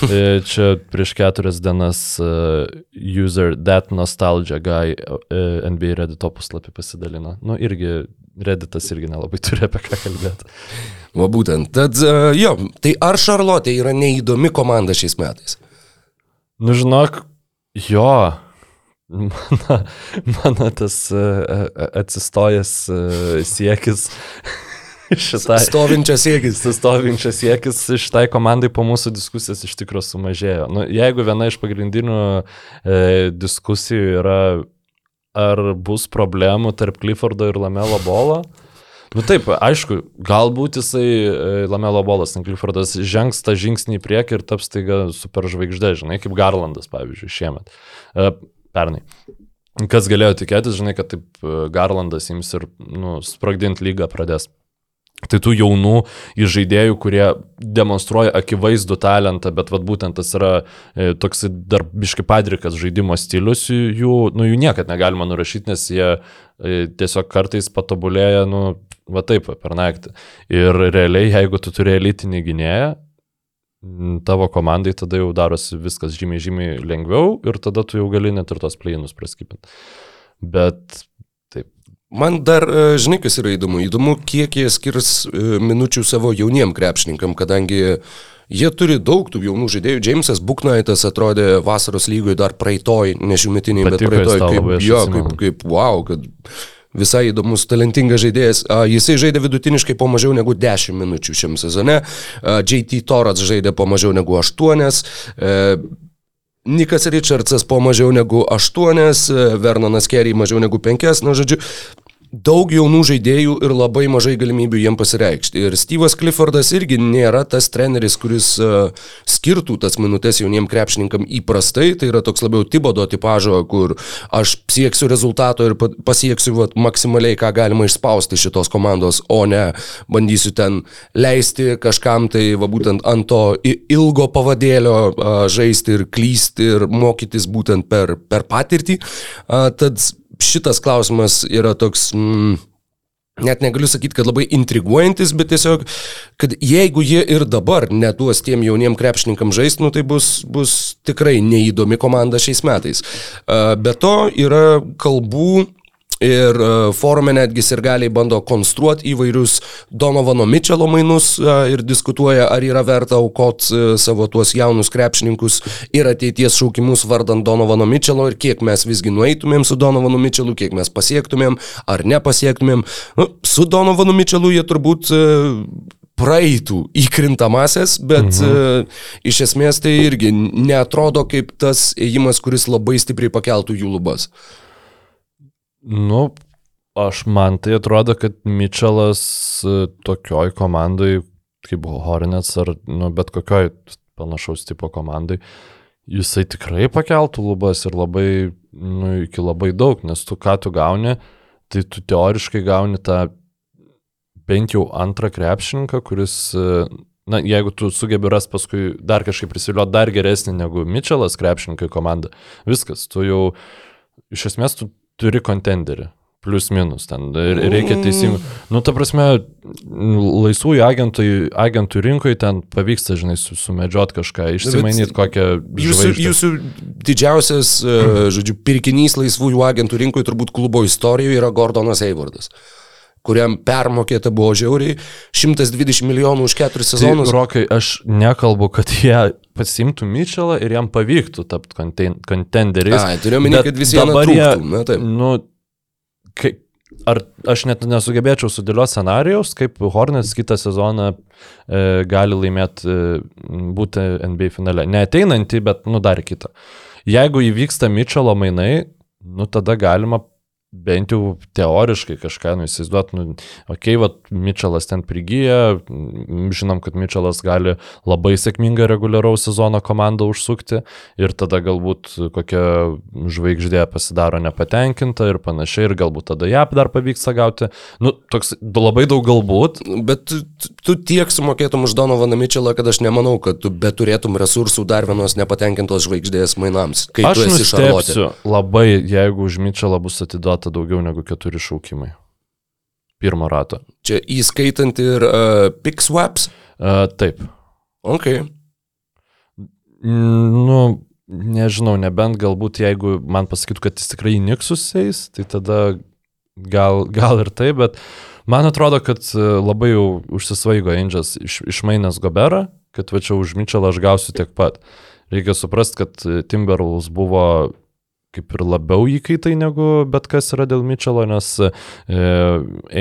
E, Čia prieš keturias dienas uh, user that nostalgia guy NBA Reddit puslapį pasidalino. Nu, irgi Redditas irgi nelabai turi apie ką kalbėti. Va būtent. Tad e, jo, tai ar Šarlotė yra neįdomi komanda šiais metais? Nu, žinok, jo. Mano, mano tas uh, atsistojęs uh, siekis šitai. Stovinčias siekis. Sustovinčias siekis šitai komandai po mūsų diskusijos iš tikrųjų sumažėjo. Nu, jeigu viena iš pagrindinių e, diskusijų yra, ar bus problemų tarp Cliffordo ir Lamelo Bolo, nu taip, aišku, galbūt jisai e, Lamelo Bolas, Cliffordas žengs tą žingsnį į priekį ir taps taiga superžvaigždė, žinai, kaip Garlandas, pavyzdžiui, šiemet. Pernai. Kas galėjo tikėtis, žinai, kad taip e, Garlandas ims ir nu, sprogdinti lygą pradės. Tai tų jaunų žaidėjų, kurie demonstruoja akivaizdų talentą, bet vat, būtent tas yra e, toks dar biški padrikas žaidimo stilius, jų, nu, jų niekad negalima nurašyti, nes jie e, tiesiog kartais patobulėja, nu, va taip, per naktį. Ir realiai, jeigu tu turi elitinį gynėją, tavo komandai tada jau darosi viskas žymiai, žymiai lengviau ir tada tu jau gali net ir tos pleinus praskipinti. Bet Man dar, e, žinai, kas yra įdomu. Įdomu, kiek jie skirs e, minučių savo jauniem krepšininkam, kadangi jie turi daug tų jaunų žaidėjų. Džeimsas Buknaitas atrodė vasaros lygoje dar praeitoj, nešimetiniai, bet praeitoj, kaip, jo, kaip, kaip wow, kad visai įdomus, talentingas žaidėjas. Jisai žaidė vidutiniškai po mažiau negu 10 minučių šiam sezone. JT Torats žaidė po mažiau negu 8. E, Nikas Richardsas po mažiau negu 8, Vernonas Kerry mažiau negu 5, na žodžiu, daug jaunų žaidėjų ir labai mažai galimybių jiem pasireikšti. Ir Steve'as Cliffordas irgi nėra tas treneris, kuris uh, skirtų tas minutės jauniem krepšininkam įprastai, tai yra toks labiau Tibodo tipažo, kur aš sieksiu rezultato ir pa- pasieksiu vat, maksimaliai, ką galima išspausti šitos komandos, o ne bandysiu ten leisti kažkam tai va būtent ant to ilgo pavadėlio uh, žaisti ir klysti ir mokytis būtent per, per patirtį. Tad šitas klausimas yra toks... Mm, Net negaliu sakyti, kad labai intriguojantis, bet tiesiog, kad jeigu jie ir dabar neduos tiem jauniem krepšininkam žaisti, nu, tai bus, bus tikrai neįdomi komanda šiais metais. Be to yra kalbų ir a, forume netgi ir galiai bando konstruoti įvairius Donovano Mitchelo mainus a, ir diskutuoja, ar yra verta aukoti savo tuos jaunus krepšininkus ir ateities šaukimus vardant Donovano Mitchelo ir kiek mes visgi nueitumėm su Donovanu Mitchelu, kiek mes pasiektumėm ar nepasiektumėm. Nu, su Donovanu Mitchelu jie turbūt e, praeitų į krintamasias, bet mhm. uh, iš esmės tai irgi netrodo kaip tas ėjimas, kuris labai stipriai pakeltų jų lubas. Nu, aš man tai atrodo, kad Mitčelas e, tokioj komandai, kaip Hornets ar nu, bet kokioj panašaus tipo komandai, jisai tikrai pakeltų lubas ir labai, nu, iki labai daug, nes tu ką tu gauni, tai tu teoriškai gauni tą bent jau antrą krepšininką, kuris, e, na, jeigu tu sugebi ras paskui dar kažkaip prisiliuoti dar geresnį negu Mitčelas krepšininkai komanda, viskas, tu jau iš esmės tu turi kontenderį. Plius minus ten. Ir reikia teisingų. Nu, ta prasme, laisvųjų agentų, agentų rinkoje ten pavyksta, žinai, su, sumedžiot kažką, išsimainyti kokią... Jūsų, žvaigždę. jūsų didžiausias, mhm. žodžiu, pirkinys laisvųjų agentų rinkoje turbūt klubo istorijoje yra Gordonas Eivardas kuriam permokėta buvo žiauriai 120 milijonų už keturis Tai, sezonus. Rokai, aš nekalbu, kad jie pasimtų Mitchellą ir jam pavyktų tapti konten kontenderiais. Ai, turiu bet kad vis viena dabar jie- na taip. Nu, kai, ar aš net nesugebėčiau sudėlioti scenarijaus, kaip Hornets kitą sezoną e, gali laimėti, e, būti NBA finale. Ne ateinantį, bet nu dar kitą. Jeigu įvyksta Mitchello mainai, nu tada galima bent jau teoriškai kažką, nu įsivaizduot, nu, okei, okay, va, Mitchellas ten prigyja, žinom, kad Mitchellas gali labai sėkmingą reguliaraus sezono komandą užsukti ir tada galbūt kokia žvaigždė pasidaro nepatenkinta ir panašiai, ir galbūt tada ją dar pavyksta gauti. Nu, toks labai daug galbūt. Bet tu, tu tiek sumokėtum už Donovaną Mitchellą, kad aš nemanau, kad tu beturėtum resursų dar vienos nepatenkintos žvaigždės mainams. Aš nustepsiu labai, jeigu už Mitchellą bus atiduota daugiau negu keturi šaukimai. Pirmo rato. Čia įskaitant ir uh, pick swaps. Uh, taip. Ok. Nu, nežinau, nebent galbūt jeigu man pasakytų, kad jis tikrai į Niksus eis, tai tada gal, gal ir taip, bet man atrodo, kad e, labai jau užsisvaigo Angels iš, išmainęs Goberą, kad va čia už Mitchellą aš gausiu tiek pat. Reikia suprasti, kad e, Timberwolves buvo kaip ir labiau įkaitai negu bet kas yra dėl Mitchello, nes e,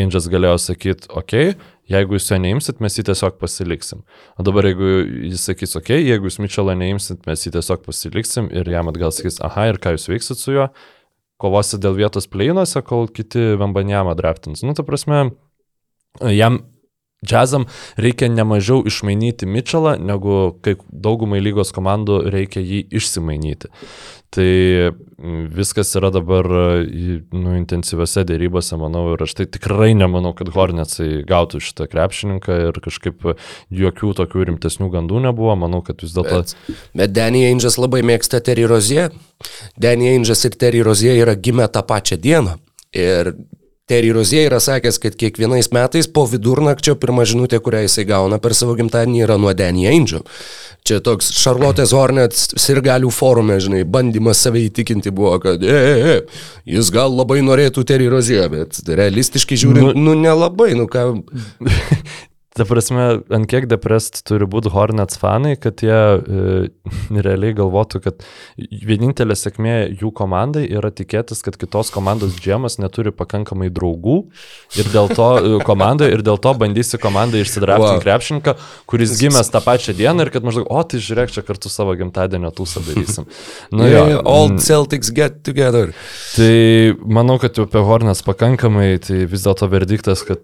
Angels galėjo sakyti, okei, okay, jeigu jūs jo neimsit, mes jį tiesiog pasiliksim. O dabar jeigu jis sakys, okei, okay, jeigu jūs Mitchellą neimsit, mes jį tiesiog pasiliksim ir jam atgal sakys, aha, ir ką jūs veiksit su juo, kovosit dėl vietos pleinuose, kol kiti Vambanjamą draftins. Nu, ta prasme, jam Džiazam reikia nemažiau išmainyti Mitchellą, negu kai daugumai lygos komandų reikia jį išsimainyti. Tai viskas yra dabar nu, intensyviose dėrybose, manau, ir aš tai tikrai nemanau, kad Hornetsai gautų šitą krepšininką ir kažkaip jokių tokių rimtesnių gandų nebuvo. Manau, kad vis dėlto... Bet, bet Danny Ainges labai mėgsta Terry Rozier. Danny Ainges ir Terry Rozier yra gimę tą pačią dieną. Ir Terry Rozier yra sakęs, kad kiekvienais metais po vidurnakčio pirma žinutė, kurią jisai gauna per savo gimtadienį, yra nuo Danny Angel. Čia toks Charlotte's Hornets sirgalių forume, žinai, bandymas save įtikinti buvo, kad e, e, e, jis gal labai norėtų Terry Rozier, bet realistiškai žiūrint, nu, nu nelabai, nu ką. Ta prasme, ant kiek deprest turi būti Hornets fanai, kad jie e, realiai galvotų, kad vienintelė sėkmė jų komandai yra tikėtis, kad kitos komandos džemas neturi pakankamai draugų ir dėl to e, komandai ir dėl to bandysi komandai išsidraftinti Wow. krepšininką, kuris gimęs tą pačią dieną ir kad maždaug, o tai žiūrėk, čia kartu savo gimtadienio tūsą darysim. Nu, Nu, jo, jo, all Celtics get together. Tai manau, kad jau apie Hornets pakankamai, tai vis dėlto verdiktas, kad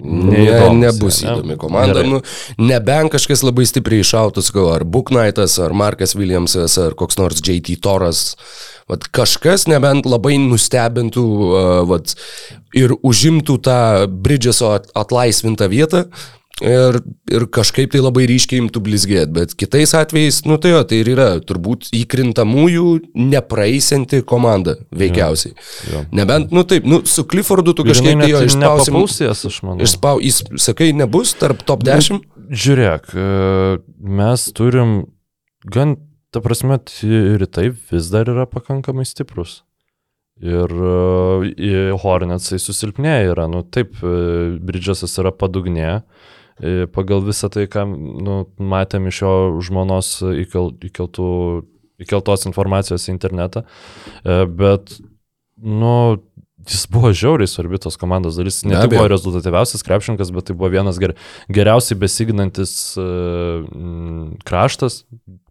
Ne, nebus ne? įdomi komanda. Gerai. Nu, nebent kažkas labai stipriai iššautų, sakau, ar Booknightas, ar Markas Williamsas, ar koks nors JT Toras. Vat kažkas nebent labai nustebintų uh, vat, ir užimtų tą Bridgeso at- atlaisvintą vietą. Ir, ir kažkaip tai labai ryškiai imtų blizgėti, bet kitais atvejais, nu tai jo, tai ir yra turbūt įkrintamųjų nepraeisinti komanda, veikiausiai. jo. Nebent, nu taip, nu su Cliffordu tu kažkaip tai jo išspausim. Nepapausės, aš manau. Išspau, jis, sakai, nebus tarp top 10? Žiūrėk, e, mes turim gan, ta prasme, ir taip vis dar yra pakankamai stiprus. Ir e, Hornetsai susilpnėja yra, nu taip, e, Bridžasas yra padugnė, e, pagal visą tai, ką nu, matėm iš jo žmonos įkel, įkeltų, įkeltos informacijos į internetą, E, bet, nu, jis buvo žiauriai svarbi tos komandos dalis. Ne tik buvo rezultatyviausias krepšininkas, bet tai buvo vienas ger, geriausiai besiginantis uh, kraštas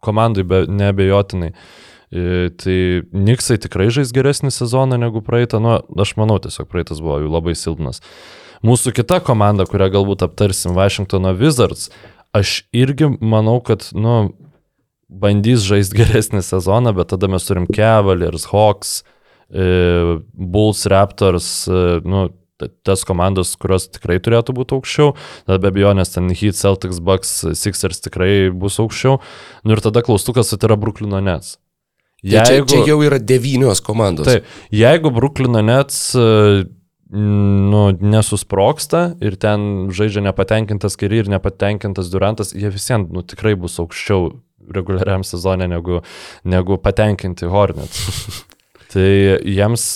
komandai, be, neabejotinai. E, Tai Niksai tikrai žais geresnį sezoną negu praeitą, nu, aš manau, tiesiog praeitas buvo jų labai silpnas. Mūsų kita komanda, kurią galbūt aptarsim, Washingtono Wizards, aš irgi manau, kad, nu, bandys žaisti geresnį sezoną, bet tada mes turim Cavaliers, Hawks, e, Bulls, Raptors, e, nu, tas komandos, kurios tikrai turėtų būti aukščiau, tada be abejonės ten Heat, Celtics, Bucks, Sixers tikrai bus aukščiau. Nu ir tada klaustukas, tai yra Bruklino Nets. Jeigu... Čia, čia jau yra devynios komandos. Taip, jeigu Bruklino Nets e, nu, nesusproksta ir ten žaidžia nepatenkintas Kiri ir nepatenkintas Durantas, jie visiems nu, tikrai bus aukščiau reguliariam sezonė negu, negu patenkinti Hornets. tai jiems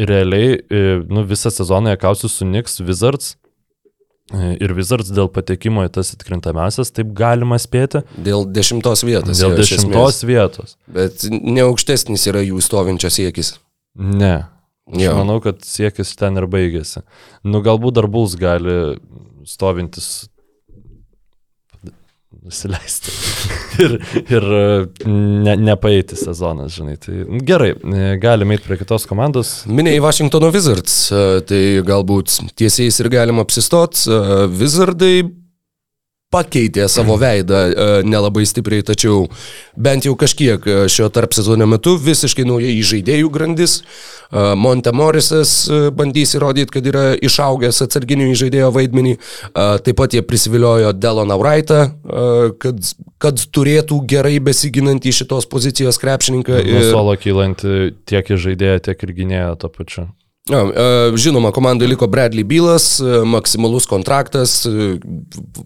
realiai e, nu, visą sezoną jie kausis su Knicks, Wizards Ir Wizards dėl patekimo į tas atkrintamiausias, taip galima spėti. Dėl dešimtos vietos. Dėl dešimtos vietos. Bet neaukštesnis yra jų stovinčios siekis. Ne. Aš jo. manau, kad siekis ten ir baigėsi. Nu, galbūt dar Bulls gali stovintis nusileisti ir, ir ne, nepaeiti sezonas, žinai. Tai gerai, galime eiti prie kitos komandos. Minėjai Washingtono Wizards, tai galbūt tiesiais ir galima apsistot. Wizardai pakeitė savo veidą e, nelabai stipriai, tačiau bent jau kažkiek e, šio tarp sezono metu visiškai naujai žaidėjų grandis. E, Monte Morrisas bandys įrodyti, kad yra išaugęs atsarginių žaidėjo vaidmenį. Taip pat jie prisiviliojo Deloną Wrightą, kad, kad turėtų gerai besiginantį šitos pozicijos krepšininką. Ir... Solo kylanti tiek į žaidėją, tiek ir gynėją to pačiu. E, žinoma, komandai liko Bradley Bylas, e, maksimalus kontraktas, e,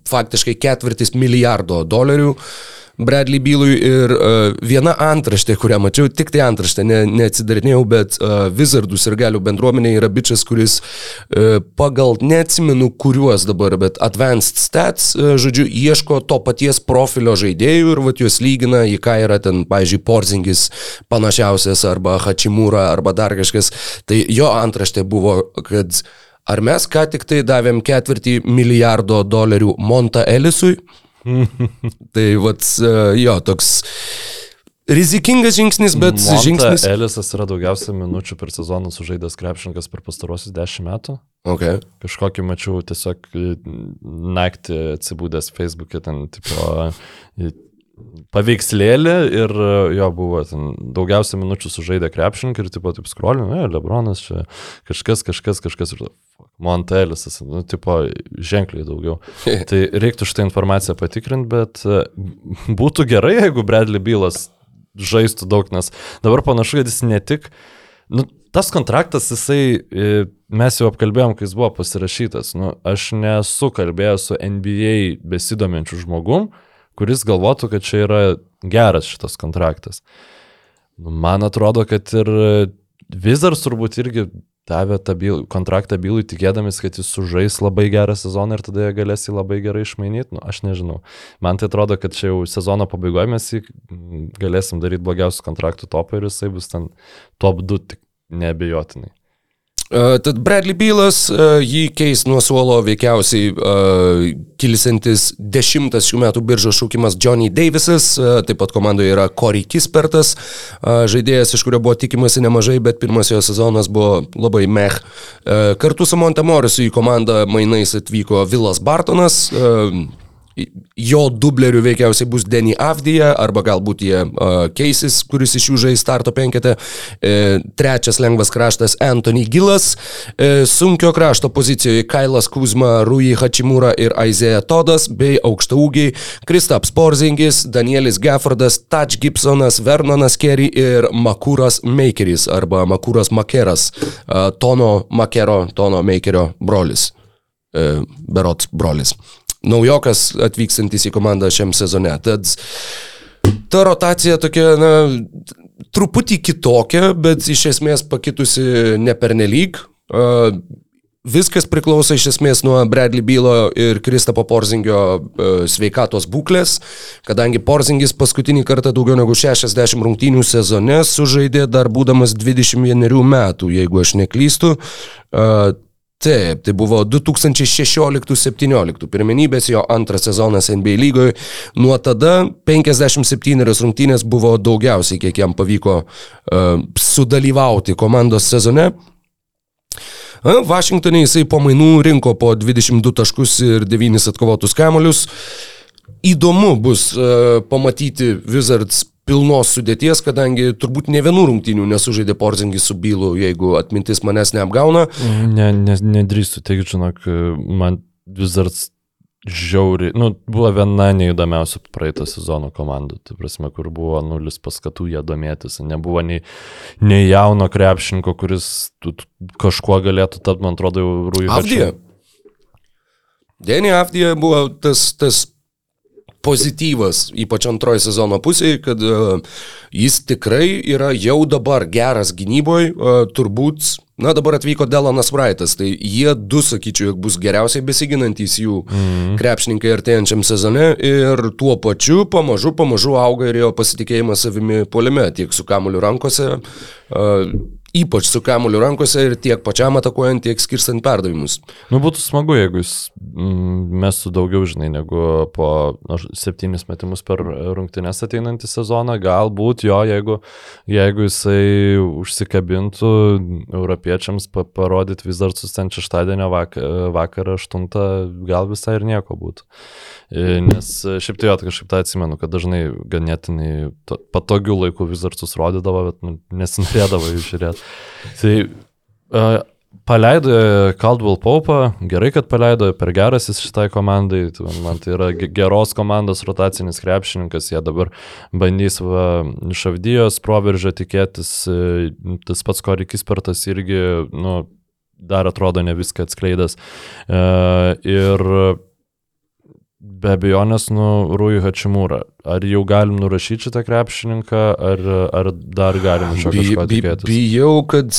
faktiškai ketvirtis milijardo dolerių. Bradley Bylui ir uh, viena antraštė, kurią mačiau, tik tai antraštė, ne, neatsidarinėjau, bet uh, Wizardų ir galių bendruomenė yra bičias, kuris uh, pagal, neatsimenu kuriuos dabar, bet Advanced Stats, uh, žodžiu, ieško to paties profilio žaidėjų ir vat juos lygina, į ką yra ten, pavyzdžiui, Porzingis panašiausias, arba Hachimura, arba dar kažkas. Tai jo antraštė buvo, kad Ar mes ką tik tai davėm ketvirtį milijardo dolerių Monta Elisui? tai vat, e, jo, toks rizikingas žingsnis, bet Monta žingsnis. Elisas yra daugiausia minučių per sezoną sužaidęs krepšininkas per pastarosius dešimt metų. Okay. Kažkokį mačiau tiesiog naktį atsibūdęs Facebook'e ten, tipo, paveikslėlį ir e, jo buvo ten daugiausia minučių sužaidė krepšininkai ir tipo taip skrolino, ne, Lebronas čia kažkas, kažkas, kažkas ir Montelisas, nu, tipo, ženkliai daugiau. tai reiktų šitą informaciją patikrinti, bet e, būtų gerai, jeigu Bradley Bylas žaistų daug, nes dabar panašu, kad jis ne tik, nu, tas kontraktas, jisai, e, mes jau apkalbėjom, kai jis buvo pasirašytas, nu, aš nesu kalbėjęs su NBA besidominčiu žmogum, kuris galvotų, kad čia yra geras šitas kontraktas. Man atrodo, kad ir Wizards turbūt irgi davė tą byl, kontraktą bylui, tikėdamis, kad jis sužais labai gerą sezoną ir tada jie galės jį labai gerai išmainyti. Nu, aš nežinau. Man tai atrodo, kad čia jau sezono pabaigoje mes jį galėsim daryti blogiausius kontraktų topą ir jisai bus ten top 2 tik neabejotinai. Tad Bradley Bylas jį keis nuo suolo veikiausiai kilsantis dešimtas šių metų biržos šaukimas Johnny Davisas, uh, taip pat komandoje yra Corey Kispertas, uh, žaidėjas, iš kurio buvo tikimasi nemažai, bet pirmas jo sezonas buvo labai meh. Uh, kartu su Monte Morrisu į komandą mainais atvyko Vilas Bartonas. Jo dublerių veikiausiai bus Denny Avdija, arba galbūt jie uh, keisis, kuris iš jų žais starto penketę. E, trečias lengvas kraštas Anthony Gilas. E, sunkio krašto pozicijoje Kailas Kuzma, Rui Hachimura ir Aizėja Todas, bei aukštaūgiai Kristaps Porzingis, Danielis Geffordas, Touch Gibsonas, Vernonas Kerry ir Makūras Makeris, arba Makūras Makeras, uh, Tono Makero, Tono Makerio brolis. E, berots brolis naujokas atvykstantis į komandą šiam sezone. Tad ta rotacija tokia, na, truputį kitokia, bet iš esmės pakitusi ne pernelyg. Viskas priklauso iš esmės nuo Bradley Bylo ir Kristapo Porzingio sveikatos būklės, kadangi Porzingis paskutinį kartą daugiau negu 60 rungtynių sezone sužaidė dar būdamas 21 metų, jeigu aš neklystu. E, Taip, tai buvo 2016-17 pirmenybės jo antras sezonas NBA lygoje. Nuo tada 57 rungtynės buvo daugiausiai, kiek jam pavyko uh, sudalyvauti komandos sezone. Vašingtonė jisai po mainų rinko po 22 taškus ir 9 atkovotus kamolius. Įdomu bus uh, pamatyti Wizards pilnos sudėties, kadangi turbūt ne vienų rungtynių nesužaidė Porzingis su Bylu, jeigu atmintis manęs neapgauna. Ne, ne, nedrįstu, taigi, žinok, man dar žiauri, nu, buvo viena neįdomiausių praeito sezono komandų, tai prasme, kur buvo nulis paskatų ją domėtis, nebuvo nei, nei jauno krepšinko, kuris tu, tu, kažkuo galėtų tapti, man atrodo, jau rūjų. Avdija. Denį Avdija buvo tas, tas pozityvas, ypač antroji sezono pusėje, kad uh, jis tikrai yra jau dabar geras gynyboje, uh, turbūt, na dabar atvyko Delanas Wrightas, tai jie du, sakyčiau, bus geriausiai besiginantys jų mm. krepšininkai artėjančiam sezone ir tuo pačiu pamažu, pamažu auga ir jo pasitikėjimas savimi polime, tiek su kamuliu rankose. Ypač su kamuliu rankose ir tiek pačiam atakuojant, tiek skirstant perdavimus. Nu, būtų smagu, jeigu jis mm, mestų daugiau, žinai, negu po nu, septynis metimus per rungtynės ateinantį sezoną. Galbūt jo, jeigu, jeigu jisai užsikabintų europiečiams pa parodyti vis dar sustent šeštadienio vak vakarą aštuntą, gal visai ir nieko būtų. E, nes šiaip tai jo, kažkaip tą atsimenu, kad dažnai ganėtinai patogių laikų vis dar susrodydavo, bet nu, nesinorėdavo jų žiūrėti. Tai uh, paleido Caldwell Paupa, gerai, kad paleido, per geras jis šitai komandai, tai man tai yra geros komandos rotacinis krepšininkas, jie dabar bandys va, iš Avdijos proveržio tikėtis, e, tas pats Korikis Pertas irgi, nu, dar atrodo ne viską atskleidęs. Uh, ir Be abejonės, nu, Rui Hačimūra. Ar jau galim nurašyti šitą krepšininką, ar, ar dar galim iš jo kažko tikėtis? Bijau, kad...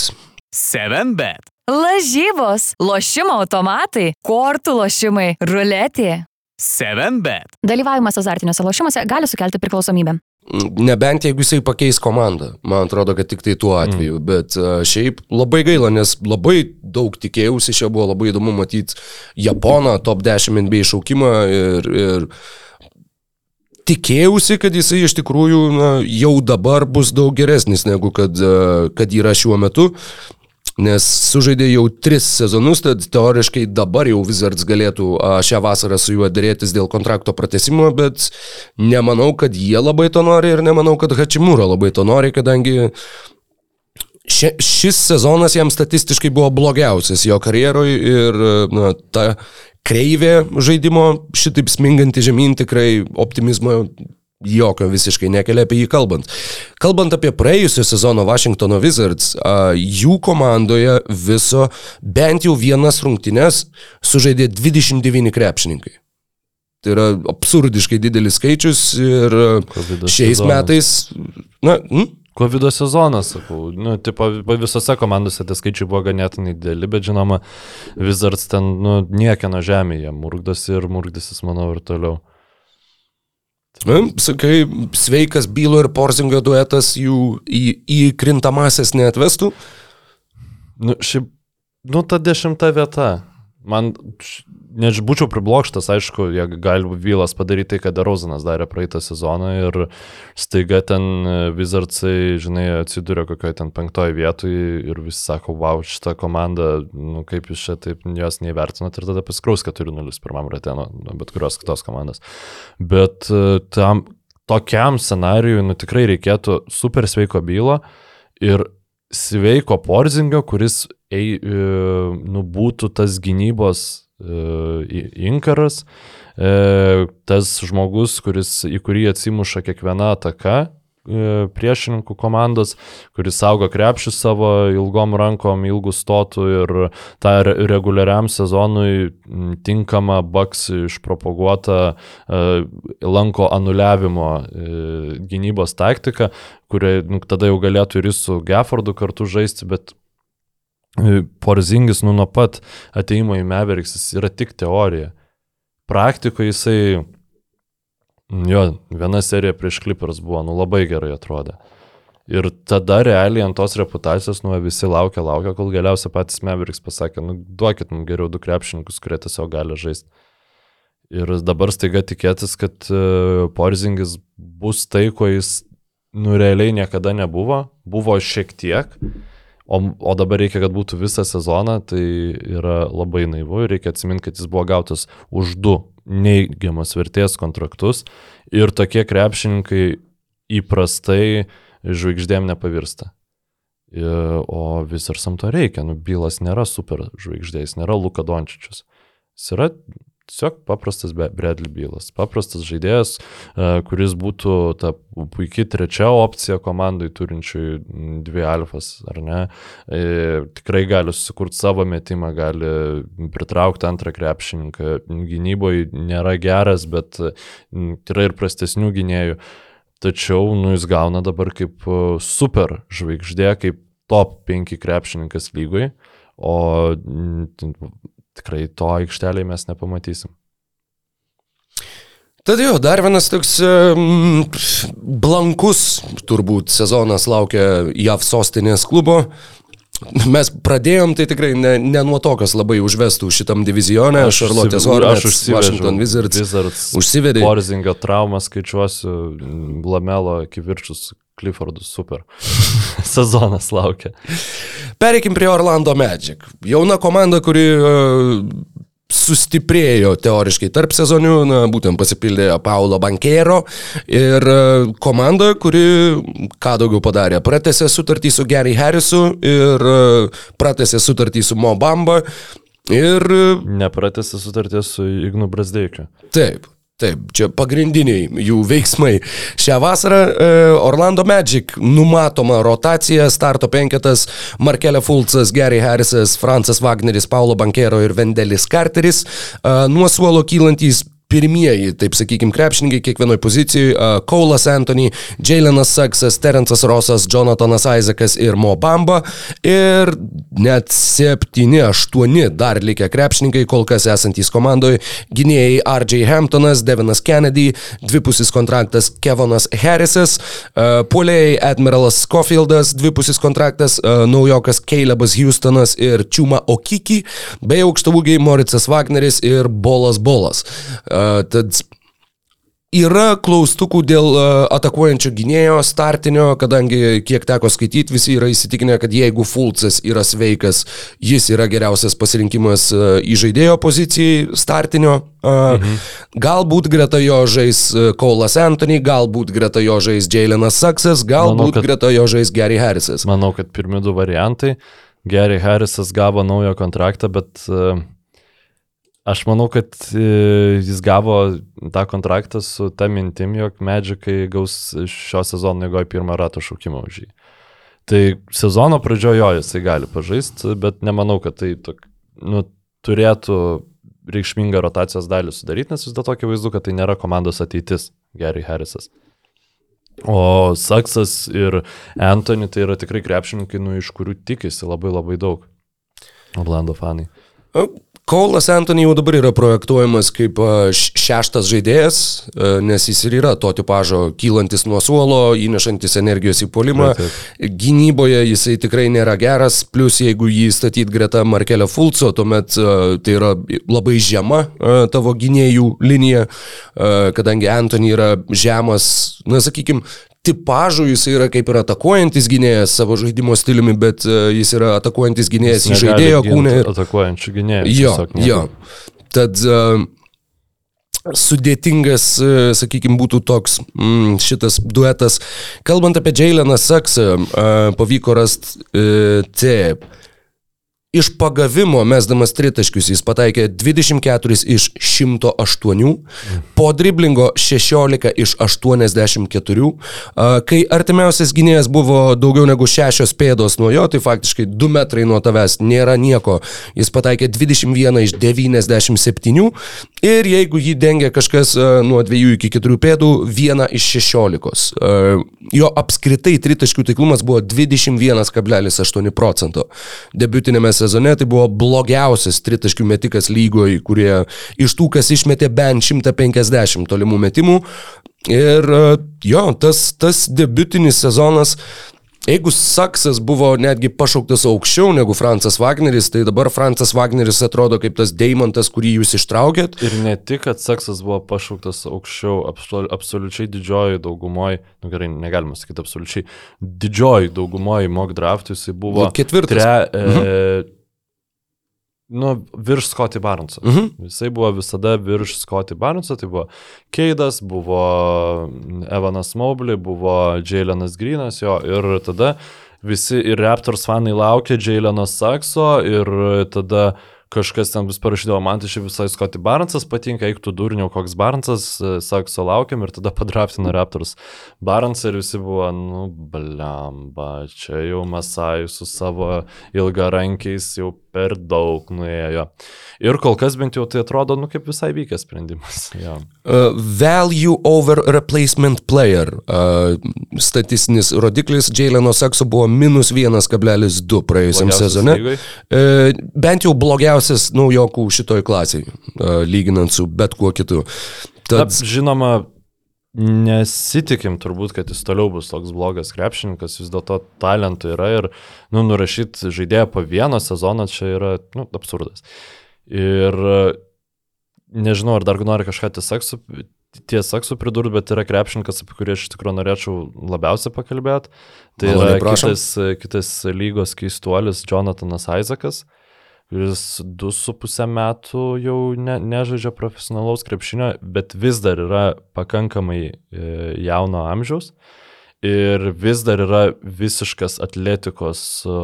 7bet. Lažybos, lošimo automatai, kortų lošimai, ruletė. 7bet. Dalyvavimas azartiniuose lošimuose gali sukelti priklausomybę. Nebent jeigu jisai pakeis komandą, man atrodo, kad tik tai tuo atveju, mm. bet uh, šiaip labai gaila, nes labai daug tikėjausi, čia buvo labai įdomu matyti Japoną, top 10 NBA šaukimą ir, ir tikėjausi, kad jisai iš tikrųjų na, jau dabar bus daug geresnis negu kad, uh, kad yra šiuo metu nes sužaidė jau tris sezonus, tad teoriškai dabar jau Wizards galėtų šią vasarą su juo dėrėtis dėl kontrakto pratesimo, bet nemanau, kad jie labai to nori ir nemanau, kad Hachimura labai to nori, kadangi ši, šis sezonas jam statistiškai buvo blogiausias jo karjeroje ir na, ta kreivė žaidimo šitaip sminganti žemyn tikrai optimizmo jokio visiškai nekelia apie jį kalbant. Kalbant apie praėjusio sezono Washingtono Wizards, jų komandoje viso bent jau vienas rungtynes sužaidė 29 krepšininkai. Tai yra absurdiškai didelis skaičius ir COVID šiais sezonas. metais, na, hm? COVID sezonas, sakau, nu, tipo, visose komandose tie skaičiai buvo ganėtinai dideli, bet žinoma, Wizards ten, nu, niekieno žemėje, murgdosi ir murgdysis, manau, ir toliau. Sakai, sveikas bylo ir porzingo duetas jų į, į krintamasias neatvestų? Nu, šiaip, nu, ta dešimta vieta. Man, než būčiau priblokštas, aišku, jie gali Vylas padaryti tai, ką Derozanas darė praeitą sezoną ir staiga ten Wizardsai, žinai, atsiduria kokioje ten penktoje vietoje ir visi sako, wow, šitą komandą, nu, kaip jūs čia taip jos neįvertinat ir tada pasikraus 4-0 pirmam rate nuo nu, bet kurios kitos komandos. Bet e, tam tokiam scenarijui, nu, tikrai reikėtų super sveiko bylo ir sveiko porzingio, kuris ei, e, nu, būtų tas gynybos e, inkaras, e, tas žmogus, kuris, į kurį atsimuša kiekviena ataka priešininkų komandos, kuris saugo krepšį savo ilgom rankom, ilgų stotų ir tą reguliariam sezonui tinkamą baks išpropaguotą lanko anuliavimo gynybos taktiką, kurie nu, tada jau galėtų ir su Geffordu kartu žaisti, bet E, Porzingis nu nuo pat ateimo į Mavericks jis yra tik teorija. Praktikoje jisai, jo, viena serija prieš Clippers buvo, nu labai gerai atrodė. Ir tada realiai ant tos reputacijos, nu visi laukia, laukia, kol galiausiai patys Mavericks pasakė, nu duokit mums geriau du krepšininkus, kurie tiesiog gali žaisti. Ir dabar staiga tikėtis, kad uh, Porzingis bus tai, ko jis, nu realiai niekada nebuvo, buvo šiek tiek. Uh, O, o dabar reikia, kad būtų visą sezoną, tai yra labai naivu ir reikia atsiminti, kad jis buvo gautas už du neigiamas vertės kontraktus ir tokie krepšininkai įprastai žvaigždėm nepavirsta. O Visarsam to reikia, nu, Bilas nėra super žvaigždė, jis nėra Luka Dončičius. Jis yra Tiesiog paprastas Bradley Bylas. Paprastas žaidėjas, e, kuris būtų ta puikiai trečia opcija komandai turinčiui mm, dvi alfas, ar ne. E, Tikrai gali susikurti savo metimą, gali pritraukti antrą krepšininką. Gynyboje nėra geras, bet yra ir prastesnių gynėjų. Tačiau, nu, jis gauna dabar kaip e, super žvaigždė, kaip top 5 krepšininkas lygoj, o tikrai to aikštelėje mes nepamatysim. Tad jo, dar vienas toks um, blankus turbūt sezonas laukia JAV sostinės klubo. Mes pradėjom tai tikrai ne, ne nuo to, kas labai užvestų šitam divizionė. Šarlotės užsiv- Hornets, Washington Wizards. Wizards užsivedė. Porzingo traumą skaičiuosiu, Blamelo kivirčius, Cliffordus super. Sezonas laukia. Pereikim prie Orlando Magic. Jauna komanda, kuri uh, sustiprėjo teoriškai tarp sezonių, na, būtent pasipildė Paulo Bankero ir e, komanda, kuri ką daugiau padarė, pratęsė sutartį su Gary Harrisu ir e, pratęsė sutartį su Mo Bamba ir Nepratęsė sutarties su Ignu Brasdeikiu. taip. Taip, čia pagrindiniai jų veiksmai. Šią vasarą e, Orlando Magic numatoma rotacija, starto penketas Markelė Fulcas, Gary Harrisas, Francas Wagneris, Paulo Bankero ir Vendelis Carteris. E, nuo suolo kylantys pirmieji, taip sakykime, krepšininkai kiekvienoje pozicijoje Kaulas Anthony, Jalenas Saksas, Terence'as Rosas, Jonathanas Isaakas ir Mo Bamba. Ir net 7-8 dar likę krepšininkai, kol kas esantys komandoje - gynėjai R.J. Hamptonas, Devinas Kennedy, dvipusis kontraktas Kevonas Harrisas, puolėjai Admiralas Scofieldas, dvipusis kontraktas naujokas Calebas Houstonas ir Čiuma Okiki, bei aukštavūgiai Moricas Wagneris ir Bolas Bolas. Uh, tad Yra klaustukų dėl atakuojančio gynėjo startinio, kadangi kiek teko skaityti, visi yra įsitikinę, kad jeigu Fulcas yra sveikas, jis yra geriausias pasirinkimas į žaidėjo pozicijai startinio. Mhm. Galbūt greta jo žais Kaulas Anthony, galbūt greta jo žais Jalenas Saksas, galbūt Manau, kad- greta jo žais Gary Harrisas. Manau, kad pirmi du variantai. Gary Harrisas gavo naują kontraktą, bet e, aš manau, kad e, jis gavo tą kontraktą su ta mintim, jog Magikai gaus šio sezono eigoje pirmą ratą šaukimą už jį. Tai sezono pradžioje jo jisai gali pažaisti, bet nemanau, kad tai tok, nu, turėtų reikšmingą rotacijos dalį sudaryti, nes vis dėlto akivaizdu, kad tai nėra komandos ateitis, Gary Harrisas. O Saksas ir Anthony tai yra tikrai krepšininkai, nu, iš kurių tikisi labai labai daug. Orlando fanai. Kaulas Anthony jau dabar yra projektuojamas kaip šeštas žaidėjas, nes jis ir yra to tipažo kylantis nuo suolo, įnešantis energijos į polimą. Gynyboje jisai tikrai nėra geras, plus jeigu jį statyt greta Markelio Fulco, tuomet tai yra labai žema tavo gynėjų linija, kadangi Anthony yra žemas, na sakykime, tipažų jis yra kaip ir atakuojantis gynėjas savo žaidimo stiliumi, bet a, jis yra atakuojantis gynėjas į žaidėjo kūną. ir- Atakuojančių gynėjų. Jo, jo. Tad uh, sudėtingas, sakykime, būtų toks mm, šitas duetas. Kalbant apie Jaileną Saksą, uh, pavyko rasti uh, taip. Iš pagavimo mesdamas tritaškius jis pataikė 24 iš 108, po driblingo 16 iš 84, a, kai artimiausias gynėjas buvo daugiau negu 6 pėdos nuo jo, tai faktiškai 2 metrai nuo tavęs nėra nieko, jis pataikė 21 iš 97 ir jeigu jį dengia kažkas nuo 2 iki 4 pėdų, 1 iš 16. A, Jo apskritai tritaškių taiklumas buvo 21,8 procento. Debiutinėme sezone tai buvo blogiausias tritaškių metikas lygoje, kurie iš tų, kas išmetė bent 150 tolimų metimų. Ir e, jo, tas, tas debiutinis sezonas, jeigu Saksas buvo netgi pašauktas aukščiau negu Francas Wagneris, tai dabar Francas Wagneris atrodo kaip tas deimantas, kurį jūs ištraukėt. Ir ne tik, kad Saksas buvo pašauktas aukščiau, absol, absoliučiai didžioji daugumoji, nu gerai, negalima sakyti absoliučiai, didžioji daugumoji mock draftų jisai buvo ketvirtas. Tre, e, nu, virš Scotty Barnso. Mhm. Jisai buvo visada virš Scotty Barnso, tai buvo Keidas, buvo Evanas Mobley, buvo Jailenas Greenas jo ir tada visi ir Raptors fanai laukė Jaileno Sakso ir tada kažkas ten vis parašydavo, man tai šiaip visai Scotty Barnsas patinka, eik tu durniau, koks Barnsas, e, sako, sulaukiam ir tada padraftino Raptors. Barnes ir visi buvo, nu, blemba, čia jau Masai su savo ilgarankiais jau per daug nuėjo. Ir kol kas bent jau tai atrodo, nu, kaip visai vykęs sprendimas. Ja. Uh, value over replacement player. Uh, statistinis rodiklis Jaileno Sakso buvo minus 1,2 praėjusiam sezone. Uh, bent jau blogiausias naujokų šitoj klasiai, uh, lyginant su bet kuo kitu. Na, Tad, žinoma, nesitikim turbūt, kad jis toliau bus toks blogas krepšininkas, vis dėlto talentų yra ir, nu, nurašyti žaidėją po vieną sezoną čia yra, nu, absurdas. Ir nežinau, ar dar nori kažką tiesaksu, tiesaksu pridurti, bet yra krepšininkas, apie kurį aš iš tikrųjų norėčiau labiausiai pakalbėti. Tai Maloniai yra prašom. kitas, kitas lygos keistuolis Jonathanas Isaacas kuris du su pusę metų jau ne, nežaidžia profesionalaus krepšinio, bet vis dar yra pakankamai e, jauno amžiaus ir vis dar yra visiškas atletikos, e,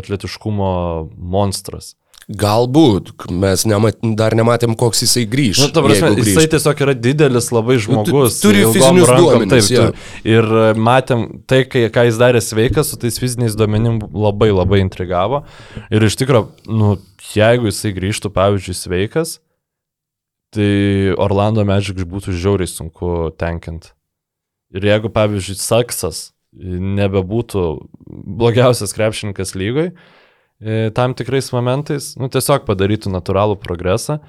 atletiškumo monstras. Galbūt mes nemat, dar nematėm, koks jisai grįž. Nu, ta prasme, grįš. jisai tiesiog yra didelis labai žmogus. turi ilgom fizinius rankom, duomenis, taip, jo. tu- Ir e, matėm tai, kai, ką jis darė sveikas, su tais fiziniais duomenim labai labai intrigavo. Ir iš tikrųjų, nu, jeigu jisai grįžtų, pavyzdžiui, sveikas, tai Orlando Magic būtų žiauriai sunku tenkint. Ir jeigu, pavyzdžiui, Saksas nebebūtų blogiausias krepšininkas lygoj, e, tam tikrais momentais, nu, tiesiog padarytų natūralų progresą,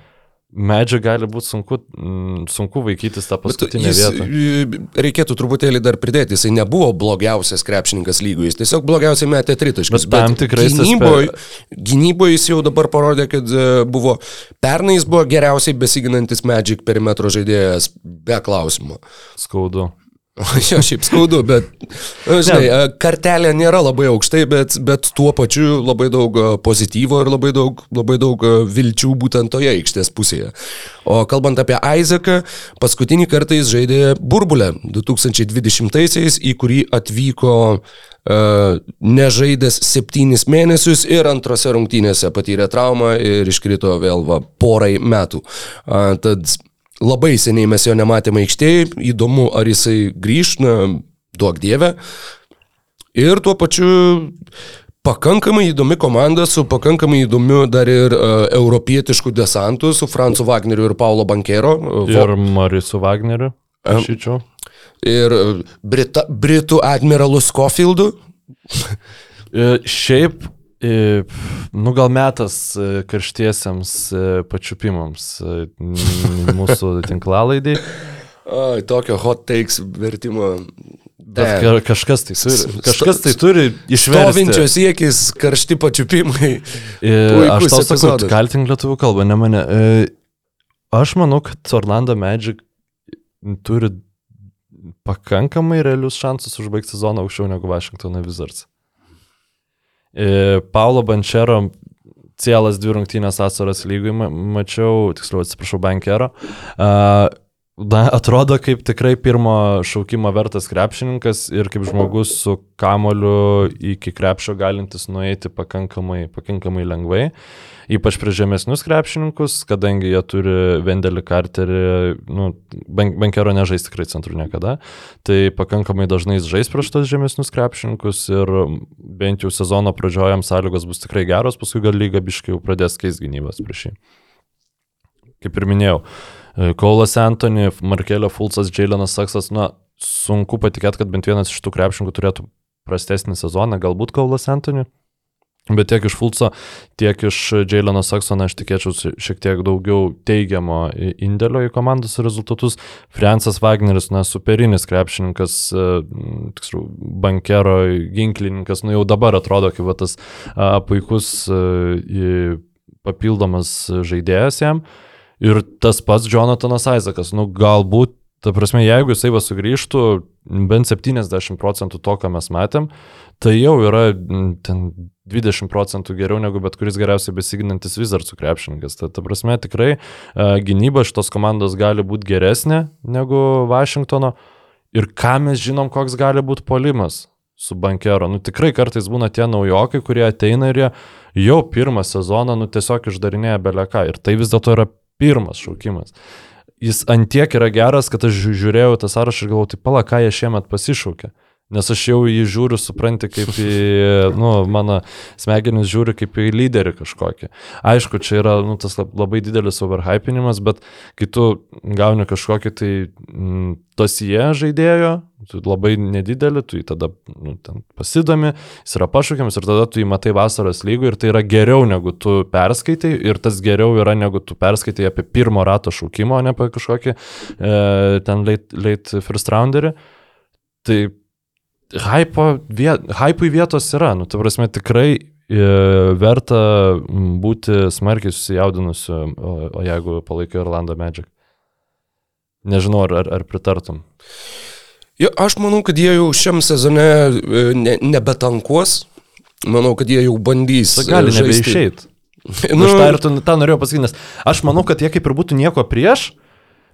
medžiai gali būti sunku, mm, sunku vaikytis tą paskutinę jis, vietą. y, Reikėtų truputėlį dar pridėti, jisai nebuvo blogiausias krepšininkas lygoje, jis tiesiog blogiausiai metė tritaškius. Bet tam tikrais gynyboje gynybo jis jau dabar parodė, kad e, buvo, pernai jis buvo geriausiai besiginantis Magic perimetro žaidėjas, be klausimo. Skaudu. Jo, šiaip skaudu, bet, na, žinai, e, kartelė nėra labai aukštai, bet, bet tuo pačiu labai daug pozityvo ir labai daug, labai daug vilčių būtent toje aikštės pusėje. O kalbant apie Isaacą, paskutinį kartą jis žaidė burbulę 2020-aisiais, į kurį atvyko Uh, nežaidęs septynis mėnesius ir antrose rungtynėse patyrė traumą ir iškrito vėl va, porai metų. Uh, tad labai seniai mes jo nematėme aikštėje, įdomu, ar jisai grįž, na, duok dievę. Ir tuo pačiu pakankamai įdomi komanda su pakankamai įdomiu dar ir uh, europietišku desantu, su Francu Wagneriu ir Paulo Bankero. uh, Ir Marisu Wagneriu. Šičiau. ir uh, Brita, Britų admiralu Scofieldu. E, Šiaip, e, nu gal metas e, karštiesiems e, pačiupimams e, mūsų tinklalaidai, Ai, tokio hot takes vertimo. bet ka- kažkas tai turi, kažkas tai turi išversti. Stovinčio siekis, karšti pačiupimai. E, Aš tau sakau, kaltink lietuvių kalbą, ne mane. E, Aš manau, kad Orlando Magic turi pakankamai realius šansus užbaigti sezoną aukščiau negu Washington Wizards. E, Paulo Bančero cielas dvi rungtynės asaras lygui ma- mačiau, tiksliau atsiprašau, Bankero. A, Na, atrodo kaip tikrai pirmo šaukimo vertas krepšininkas ir kaip žmogus su kamoliu iki krepšio galintis nueiti pakankamai, pakankamai lengvai. Ypač prie žemesnius krepšininkus, kadangi jie turi Vendelį Carterį, nu, bankero nežais tikrai centrų niekada, tai pakankamai dažnai jis žais prieš tos žemesnius krepšininkus ir bent jau sezono pradžioje jam sąlygos bus tikrai geros, paskui gal lyga biškai jau pradės keis gynybas prieš jį. Kaip ir minėjau, Kaulas Antony, Markelio Fulcas, Jailenas Saksas, na, sunku patikėti, kad bent vienas iš tų krepšininkų turėtų prastesnį sezoną, galbūt Kaulas Antony. Bet tiek iš Fulco, tiek iš Jaileno Saksono aš tikėčiau šiek tiek daugiau teigiamo indėlio į komandos rezultatus. Fransas Wagneris, na, superinis krepšininkas, e, tiksliau, bankero ginklininkas, nu jau dabar atrodo kaip va, tas a, puikus a, i- papildomas žaidėjas jam. Ir tas pats Jonathanas Isaacas, nu galbūt, ta prasme, jeigu jisai va sugrįžtų bent 70 procentų to, ką mes matėm, tai jau yra mm, ten 20 procentų geriau negu bet kuris geriausiai besiginantis Wizardsų krepšininkas. Ta, ta prasme, tikrai uh, gynyba šitos komandos gali būti geresnė negu Vašingtono. Ir ką mes žinom, koks gali būti polimas. su bankero. Nu tikrai kartais būna tie naujokai, kurie ateina ir jie jau pirmą sezoną, nu tiesiog išdarinėja beleką. Ir tai vis dėlto yra pirmas šaukimas. Jis antiek yra geras, kad aš žiū- žiūrėjau tą sąrašą ir galvojau, tai pala, ką jie šiemet pasišaukė. Nes aš jau jį žiūriu, supranti, kaip į, nu, mano smegenis žiūri kaip į lyderį kažkokį. Aišku, čia yra nu, tas lab- labai didelis overhypinimas, bet kai tu gauni kažkokį tai mm, dosie žaidėjo, tu labai nedidelį, tu jį tada nu, ten pasidomi, jis yra pašaukiamas ir tada tu jį matai vasaros lygų ir tai yra geriau negu tu perskaitai ir tas geriau yra negu tu perskaitai apie pirmo rato šaukimo, ne apie kažkokį e, ten late, late first rounderį. Tai hypo, viet, hypui vietos yra, nu, tai prasme tikrai e, verta būti smarkiai susijaudinusiu, o, o jeigu palaikai Orlando Magic. Nežinau, ar, ar, ar pritartum. Jo, aš manau, kad jie jau šiam sezone e, ne, nebetankuos. Manau, kad jie jau bandys. Tai gali e, nebeišeit. Nu, aš tą ir tą norėjau pasakyti, nes aš manau, kad jie kaip ir būtų nieko prieš,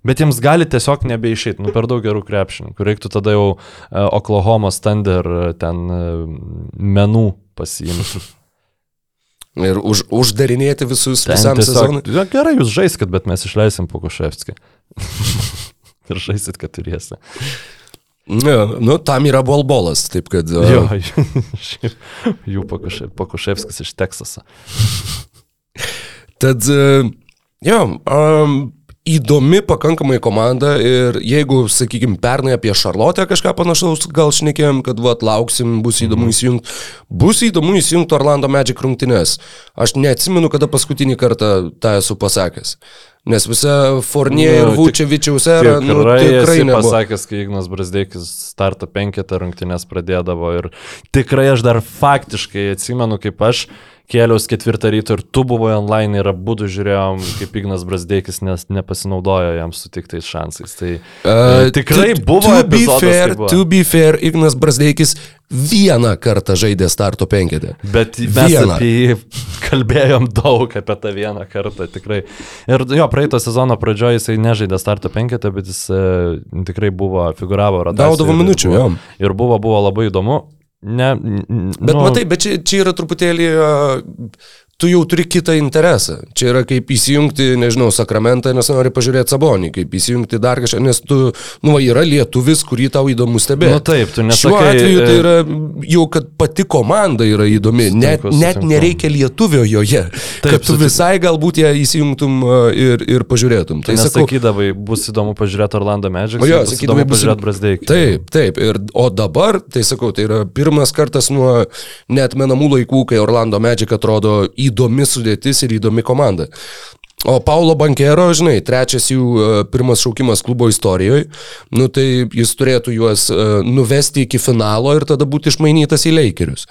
bet jiems gali tiesiog nebeišeiti, nu per daug gerų krepšininkų. Reiktų tada jau uh, Oklahoma Thunder uh, ten uh, menų pasiimti. ir už, uždarinėti visus Ten visam sezonui. ja, gerai, jūs žaiskit, bet mes išleisim Pokuševskį. ir žaisit, kad turėsi. Ne, nu, tam yra bolbolas, taip kad... e, Jo, šiaip jų Pokuše- Pokuševskis iš Teksaso. Tad, e, jo, um, įdomi pakankamai komanda ir jeigu, sakykime, pernai apie Šarlotę kažką panašaus gal šnekėjom, kad vat lauksim, bus įdomu įsijungti, bus įdomu įsijungti Orlando Magic rungtynes. Aš neatsimenu, kada paskutinį kartą tą esu pasakęs. Nes visa Fornie Nu, ir Vučevičiaus era, nu, Tikrai, tikrai tikrai nebuvo. pasakęs, kai Ignas Brasdeikis starto penketą rungtynės pradėdavo ir tikrai aš dar faktiškai atsimenu, kaip aš kėliaus ketvirtą ryto ir tu buvai online ir abu du žiūrėjom, kaip Ignas Brasdeikis nes nepasinaudojo jam sutiktais šansais. Tai Uh, tikrai to- buvo to be fair, buvo. to be fair, Ignas Brasdeikis vieną kartą žaidė starto penketę. Bet mes Vieną. apie jį kalbėjom daug apie tą vieną kartą, tikrai. Ir jo, praeito sezono pradžioje jisai nežaidė starto penketą, bet jis e, tikrai buvo, figuravo rotacijoje. Gaudavo minučių, jo. Ir buvo, buvo labai įdomu. Ne, Bet nu, matai, bet čia, čia yra truputėlį, tu jau turi kitą interesą. Čia yra kaip įsijungti, nežinau, sakramentą, nes nori pažiūrėti sabonį, kaip įsijungti dar kažką, nes tu, nu, yra lietuvis, kurį tau įdomu stebėti. Nu taip, tu Šiuo nesakai, atveju tai e, yra jau, kad pati komanda yra įdomi, net, Sutinku, net sutinku. nereikia lietuvio joje, Taip, kad tu sutinku. visai galbūt ją įsijungtum a, ir, ir pažiūrėtum. Tai nesakydavai, bus įdomu pažiūrėti Orlando Magic, jo, bus sakydavai, įdomu pažiūrėti Brasdeikį. Taip, taip. Ir, o dabar, tai sakau, tai yra pirmas kartas nuo netmenamų laikų, kai Orlando Magic atrodo įdomi sudėtis ir įdomi komanda. O Paulo Bankero, žinai, trečias jų e, pirmas šaukimas klubo istorijoje, nu tai jis turėtų juos e, nuvesti iki finalo ir tada būti išmainytas į Lakerius.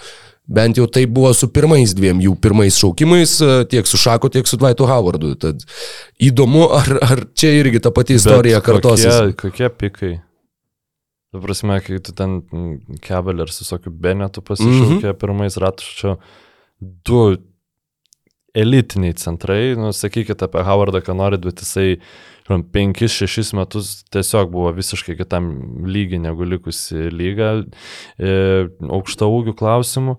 Bent jau tai buvo su pirmais dviem jų pirmais šaukimais, e, tiek su Šako, tiek su Dvaitu Howardu. Tad įdomu, ar, ar čia irgi ta pati istorija Bet kartosis. Kokie, kokie pikai? Tu prasme, kai tu ten kebelers visokių benetų pasišaukė mm -hmm. pirmais ratus, čia du elitiniai centrai, nu, sakykit apie Howardą, ką norit, bet jisai 5-6 metus tiesiog buvo visiškai kitam lygiai negu likusi lyga, e, aukšta ūgių klausimų.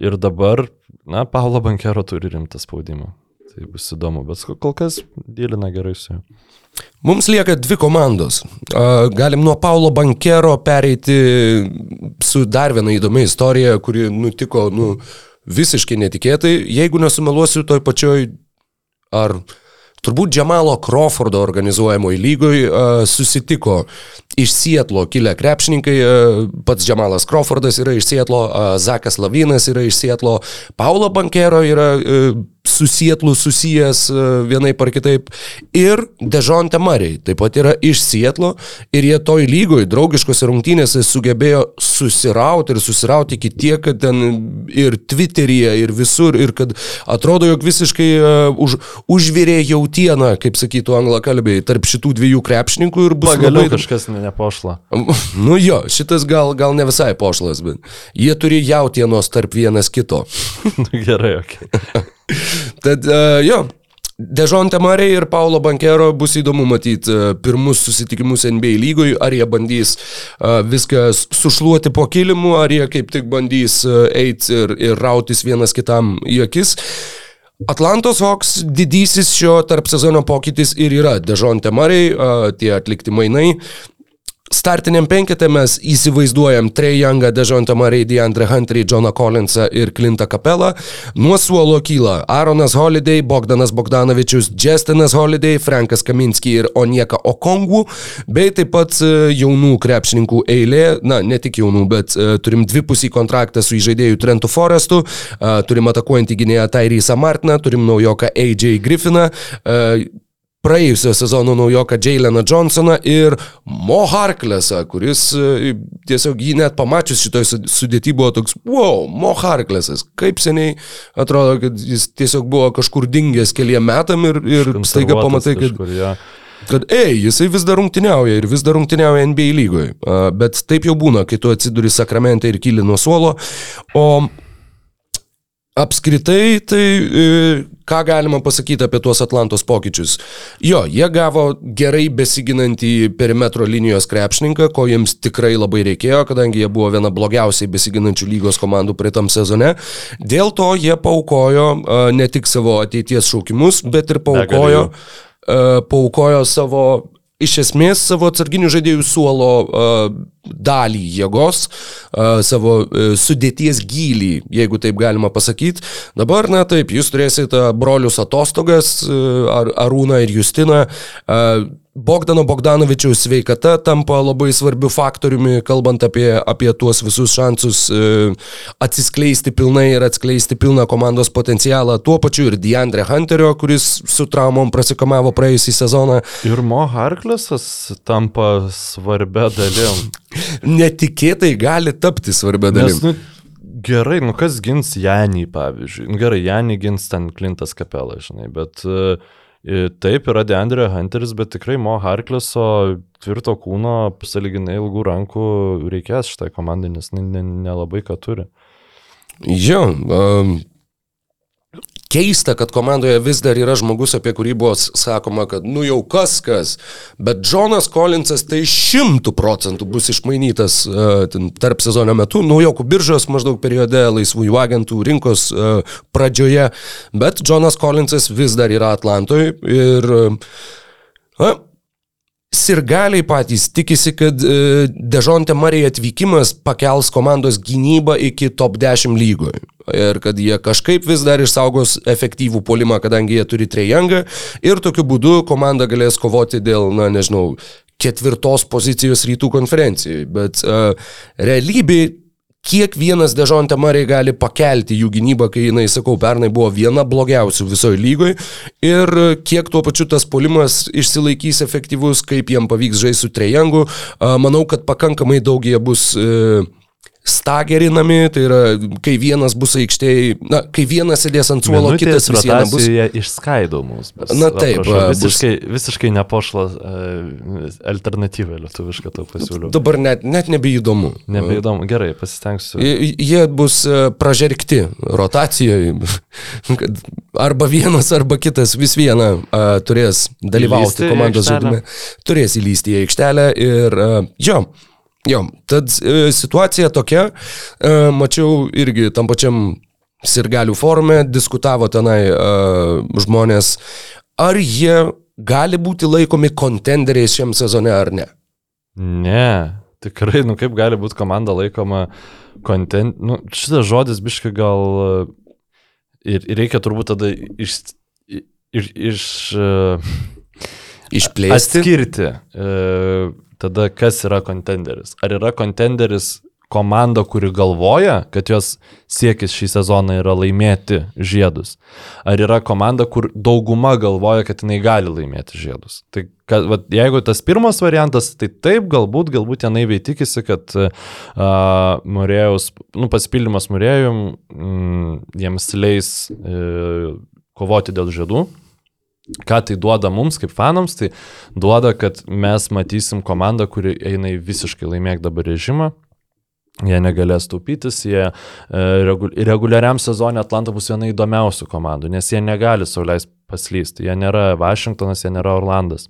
Ir dabar, na, Paulo Bankero turi rimtą spaudimą. Tai bus įdomu, bet kol kas dylina gerai su juo. Mums lieka dvi komandos. Galim nuo Paulo Bankero pereiti su dar viena įdomia istorija, kuri nutiko nu, visiškai netikėtai. Jeigu nesumeluosiu, toj pačioj ar turbūt Džamalo Crawfordo organizuojamoje lygoje susitiko iš Sietlo kilę krepšininkai, a, pats Džamalas Crawfordas yra iš Sietlo, Zakas Lavinas yra iš Sietlo, Paulo Bankero yra a, su Sietlu susijęs a, vienaip ar kitaip. Ir Dežonte Mariai taip pat yra iš Sietlo ir jie toj lygoj draugiškose rungtynėse sugebėjo susirauti ir susirauti iki tiek, kad ten ir Twitteryje ir visur ir kad atrodo, jog visiškai už, užvirė jautiena, kaip sakytų anglakalbiai, tarp šitų dviejų krepšininkų ir bus Pagaliau labai... kažkas ne- nepošla. Nu jo, šitas gal, gal ne visai pošlas, bet jie turi jautienos tarp vienas kito. Gerai, ok. Tad uh, jo, Dežonte Marė ir Paulo Bankero bus įdomu matyti e, pirmus susitikimus NBA lygoj, ar jie bandys e, viską sušluoti po kilimu, ar jie kaip tik bandys eiti ir, ir rautis vienas kitam į akis. Atlantos Hawks didysis šio tarp sezono pokytis ir yra Dežonte Marė, tie atlikti mainai. Startiniam penketė mes įsivaizduojam Trey Youngą, Dejontą Murray, DeAndre Hunterį, Johną Collinsą ir Clintą Capelą. Nuo suolo kyla Aaronas Holiday, Bogdanas Bogdanovičius, Justinas Holiday, Frankas Kaminski ir Onieka Okongų, bei taip pat e, jaunų krepšininkų eilė, na, ne tik jaunų, bet e, turim dvipusį kontraktą su įžaidėju Trentu Forestu, e, turim atakuojantį gynėją Tyrysą Martiną, turim naujoką AJ Griffiną, e, praėjusio sezono naujoką Jaileną Johnsoną ir Mo Harklesą, kuris e, tiesiog jį net pamačius šitoj su- sudėty buvo toks, wow, Mo Harklesas, kaip seniai atrodo, kad jis tiesiog buvo kažkur dingęs keliem metam ir, ir staiga pamatai, kad Kažkur, ja. kad, ei, jisai vis dar rungtyniauja ir vis dar rungtyniauja NBA lygoje. Bet taip jau būna, kai tu atsiduri sakramente ir kyli nuo suolo. O apskritai, tai e, ką galima pasakyti apie tuos Atlantos pokyčius? Jo, jie gavo gerai besiginantį perimetro linijos krepšininką, ko jiems tikrai labai reikėjo, kadangi jie buvo viena blogiausiai besiginančių lygos komandų praeitam sezone. Dėl to jie paukojo a, ne tik savo ateities šaukimus, bet ir paukojo e, paukojo savo, iš esmės savo atsarginių žaidėjų suolo e, dalį jėgos, e, savo e, sudėties gylį, jeigu taip galima pasakyti. Dabar, na taip, jūs turėsite brolius atostogas, Ar, Arūną ir Justiną. E, Bogdano Bogdanovičiaus sveikata tampa labai svarbiu faktoriumi, kalbant apie, apie tuos visus šansus e, atsiskleisti pilnai ir atskleisti pilną komandos potencialą. Tuo pačiu ir Deandre Hunterio, kuris su traumom prasikamavo praėjusį sezoną. Ir Mo Harklesas tampa svarbia dalim. Netikėtai gali tapti svarbia Nes, dalim. nu, gerai, nu kas gins Janį, pavyzdžiui. Nu, gerai, Janį gins ten Klintas Kapela, žinai, bet uh, taip yra Deandre Hunteris, bet tikrai Mo Harkleso tvirto kūno, saliginai ilgų rankų reikės šitai komandai, nes ne- ne- nelabai ką turi. Jo, um, keista, kad komandoje vis dar yra žmogus, apie kurį buvo sakoma, kad nu jau kas kas, bet Jonas Collinsas tai šimtų procentų bus išmainytas uh, tarp sezono metu, naujokų biržos maždaug periode, laisvųjų agentų rinkos uh, pradžioje, bet Jonas Collinsas vis dar yra Atlantoje ir uh, Sirgaliai patys tikisi, kad Dežonte Marija atvykimas pakels komandos gynybą iki top 10 lygoje. Ir kad jie kažkaip vis dar išsaugos efektyvų polimą, kadangi jie turi trejangą. Ir tokiu būdu komanda galės kovoti dėl, na nežinau, ketvirtos pozicijos rytų konferencijai. Bet uh, realybėje kiek vienas Dežonte Marija gali pakelti jų gynybą, kai jinai, sakau, pernai buvo viena blogiausių visoje lygoje ir kiek tuo pačiu tas polimas išsilaikys efektyvus, kaip jiem pavyks žaisti su trejangu. A, Manau, kad pakankamai daug jie bus e, stagerinami, tai yra, kai vienas bus aikštėje, na, kai vienas sėdės ant suolo, kitas vis viena bus. Jie išskaido mus. bus. Na taip, prašau, va, bus- visiškai, visiškai nepošla uh, alternatyva lietuviška to pasiūliau. Dabar net, net nebeįdomu. Nebeįdomu, gerai, pasistengsiu. Jie bus e, pražergti rotacijoje, kad arba vienas, arba kitas vis viena a, turės dalyvauti komandos žaidime, turės įlysti į aikštelę ir jo. Jo, tad e, situacija tokia, e, mačiau irgi tam pačiam sirgalių forume, diskutavo tenai e, žmonės, ar jie gali būti laikomi kontenderiais šiam sezone ar ne. Ne, tikrai, nu kaip gali būti komanda laikoma kontent. Nu, šitas žodis biškai gal e, ir, ir reikia turbūt tada iš... iš, iš uh, Išplėsti. atskirti e, tada, kas yra kontenderis. Ar yra kontenderis komanda, kuri galvoja, kad jos siekis šį sezoną yra laimėti žiedus? Ar yra komanda, kur dauguma galvoja, kad jinai gali laimėti žiedus? Tai kad, vat, jeigu tas pirmas variantas, tai taip, galbūt, galbūt jie naiviai tikisi, kad uh, Murėjaus, nu, pasipildymas Murėjum mm, jiems leis uh, kovoti dėl žiedų, Ką tai duoda mums kaip fanams, tai duoda, kad mes matysim komandą, kuri eina į visiškai laimėk dabar režimą. Jie negalės taupytis, jie e, regu- reguliariam sezonė Atlanta bus viena įdomiausių komandų, nes jie negali sauliais paslysti. Jie nėra Vašingtonas, jie nėra Orlandas.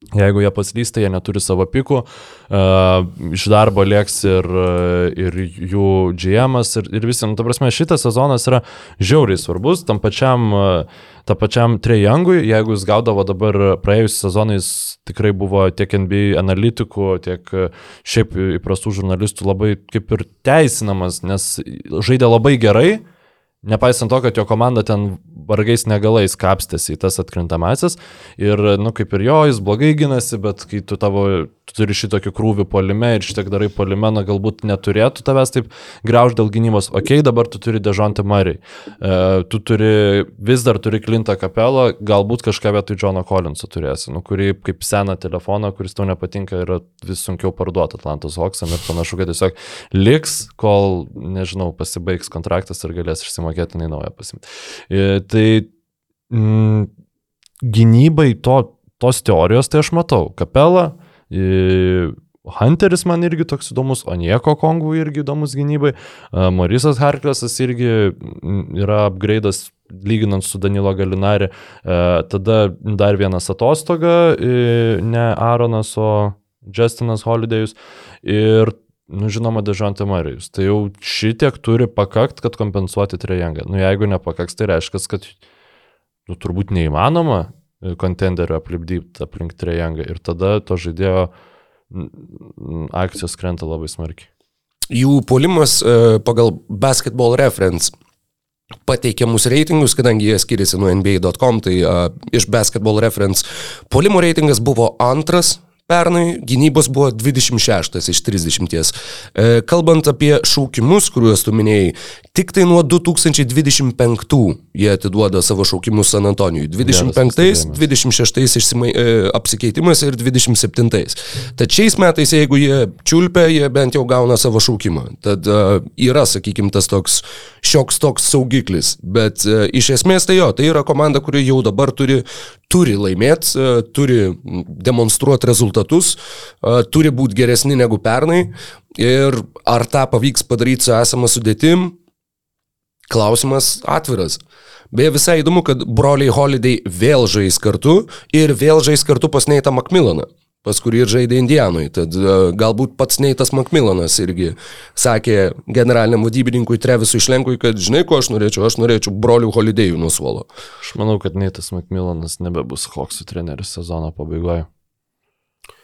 Jeigu jie paslysta, jie neturi savo pikų, uh, iš darbo lieks ir, uh, ir jų GM'as ir, ir visi. Nu, ta prasme, šitas sezonas yra žiauriai svarbus tam pačiam, uh, tam pačiam Trejangui, jeigu jis gaudavo dabar praėjusiais sezonais, tikrai buvo tiek NBA analitikų, tiek šiaip įprastų žurnalistų labai kaip ir teisinamas, nes žaidė labai gerai. Nepaisant to, kad jo komanda ten vargais negalais kapstėsi į tas atkrintamasis ir, nu, kaip ir jo, jis blogai gynasi, bet kai tu tavo, tu turi šitokį krūvį polime ir šitiek darai polime, na, galbūt neturėtų tavęs taip grauž dėl gynybos. Ok, dabar tu turi Dežontį Mariai, e, tu turi, vis dar turi Klintą Kapelą, galbūt kažką vietoj Džono Collinso turėsi, nu, kurį kaip seną telefoną, kuris tau nepatinka, yra vis sunkiau parduoti Atlantos Hoksam ir panašu, kad tiesiog liks, kol, nežinau, pasibaigs kontraktas ir galės išsimokėti į naują pasimti. E, tai mm, gynybai to, tos teorijos tai aš matau. Kapela, Hunteris man irgi toks įdomus, o nieko Kongų irgi įdomus gynybai. Morisas Harklesas irgi yra upgrade'as lyginant su Danilo Galinari. Tada dar vienas atostoga, ne Aaronas, o Justinas Holidėjus. Ir Nu, žinoma, Dežantė Marijus. Tai jau šitiek turi pakakt, kad kompensuoti trejangą. Nu, jeigu nepakaks, tai reiškia, kad nu, turbūt neįmanoma kontenderio aplipdyti aplink trejangą. Ir tada to žaidėjo akcijos krenta labai smarkiai. Jų puolimas e, pagal basketball reference pateikiamus reitingus, kadangi jie skiriasi nuo NBA.com, tai uh, iš basketball reference puolimo reitingas buvo antras Pernai gynybos buvo 26 iš 30. E, kalbant apie šaukimus, kuriuos tu minėjai, tik tai nuo 2025 jie atiduoda savo šaukimus San Antonijui. 25, 26 išsimai, e, apsikeitimas ir 27. Tad šiais metais, jeigu jie čiulpia, jie bent jau gauna savo šaukimą. Tad e, yra, sakykime, tas toks šioks toks saugiklis. Bet e, iš esmės tai jo, tai yra komanda, kuri jau dabar turi, turi laimėti, e, turi demonstruoti rezultatus, e, turi būti geresni negu pernai. Ir ar tą pavyks padaryti su esama sudėtim, klausimas atviras. Beje, visai įdomu, kad broliai Holiday vėl žais kartu ir vėl žais kartu pas Neitą Macmillaną, pas kurį ir žaidė Indianui. Tad uh, galbūt pats Neitas Macmillanas irgi sakė generaliniam vadybininkui Trevisui Šlenkui, kad žinai, ko aš norėčiau, aš norėčiau brolių Holidayų nuo suolo. Aš manau, kad Neitas Macmillanas nebebus Hoksų treneris sezono pabaigoje.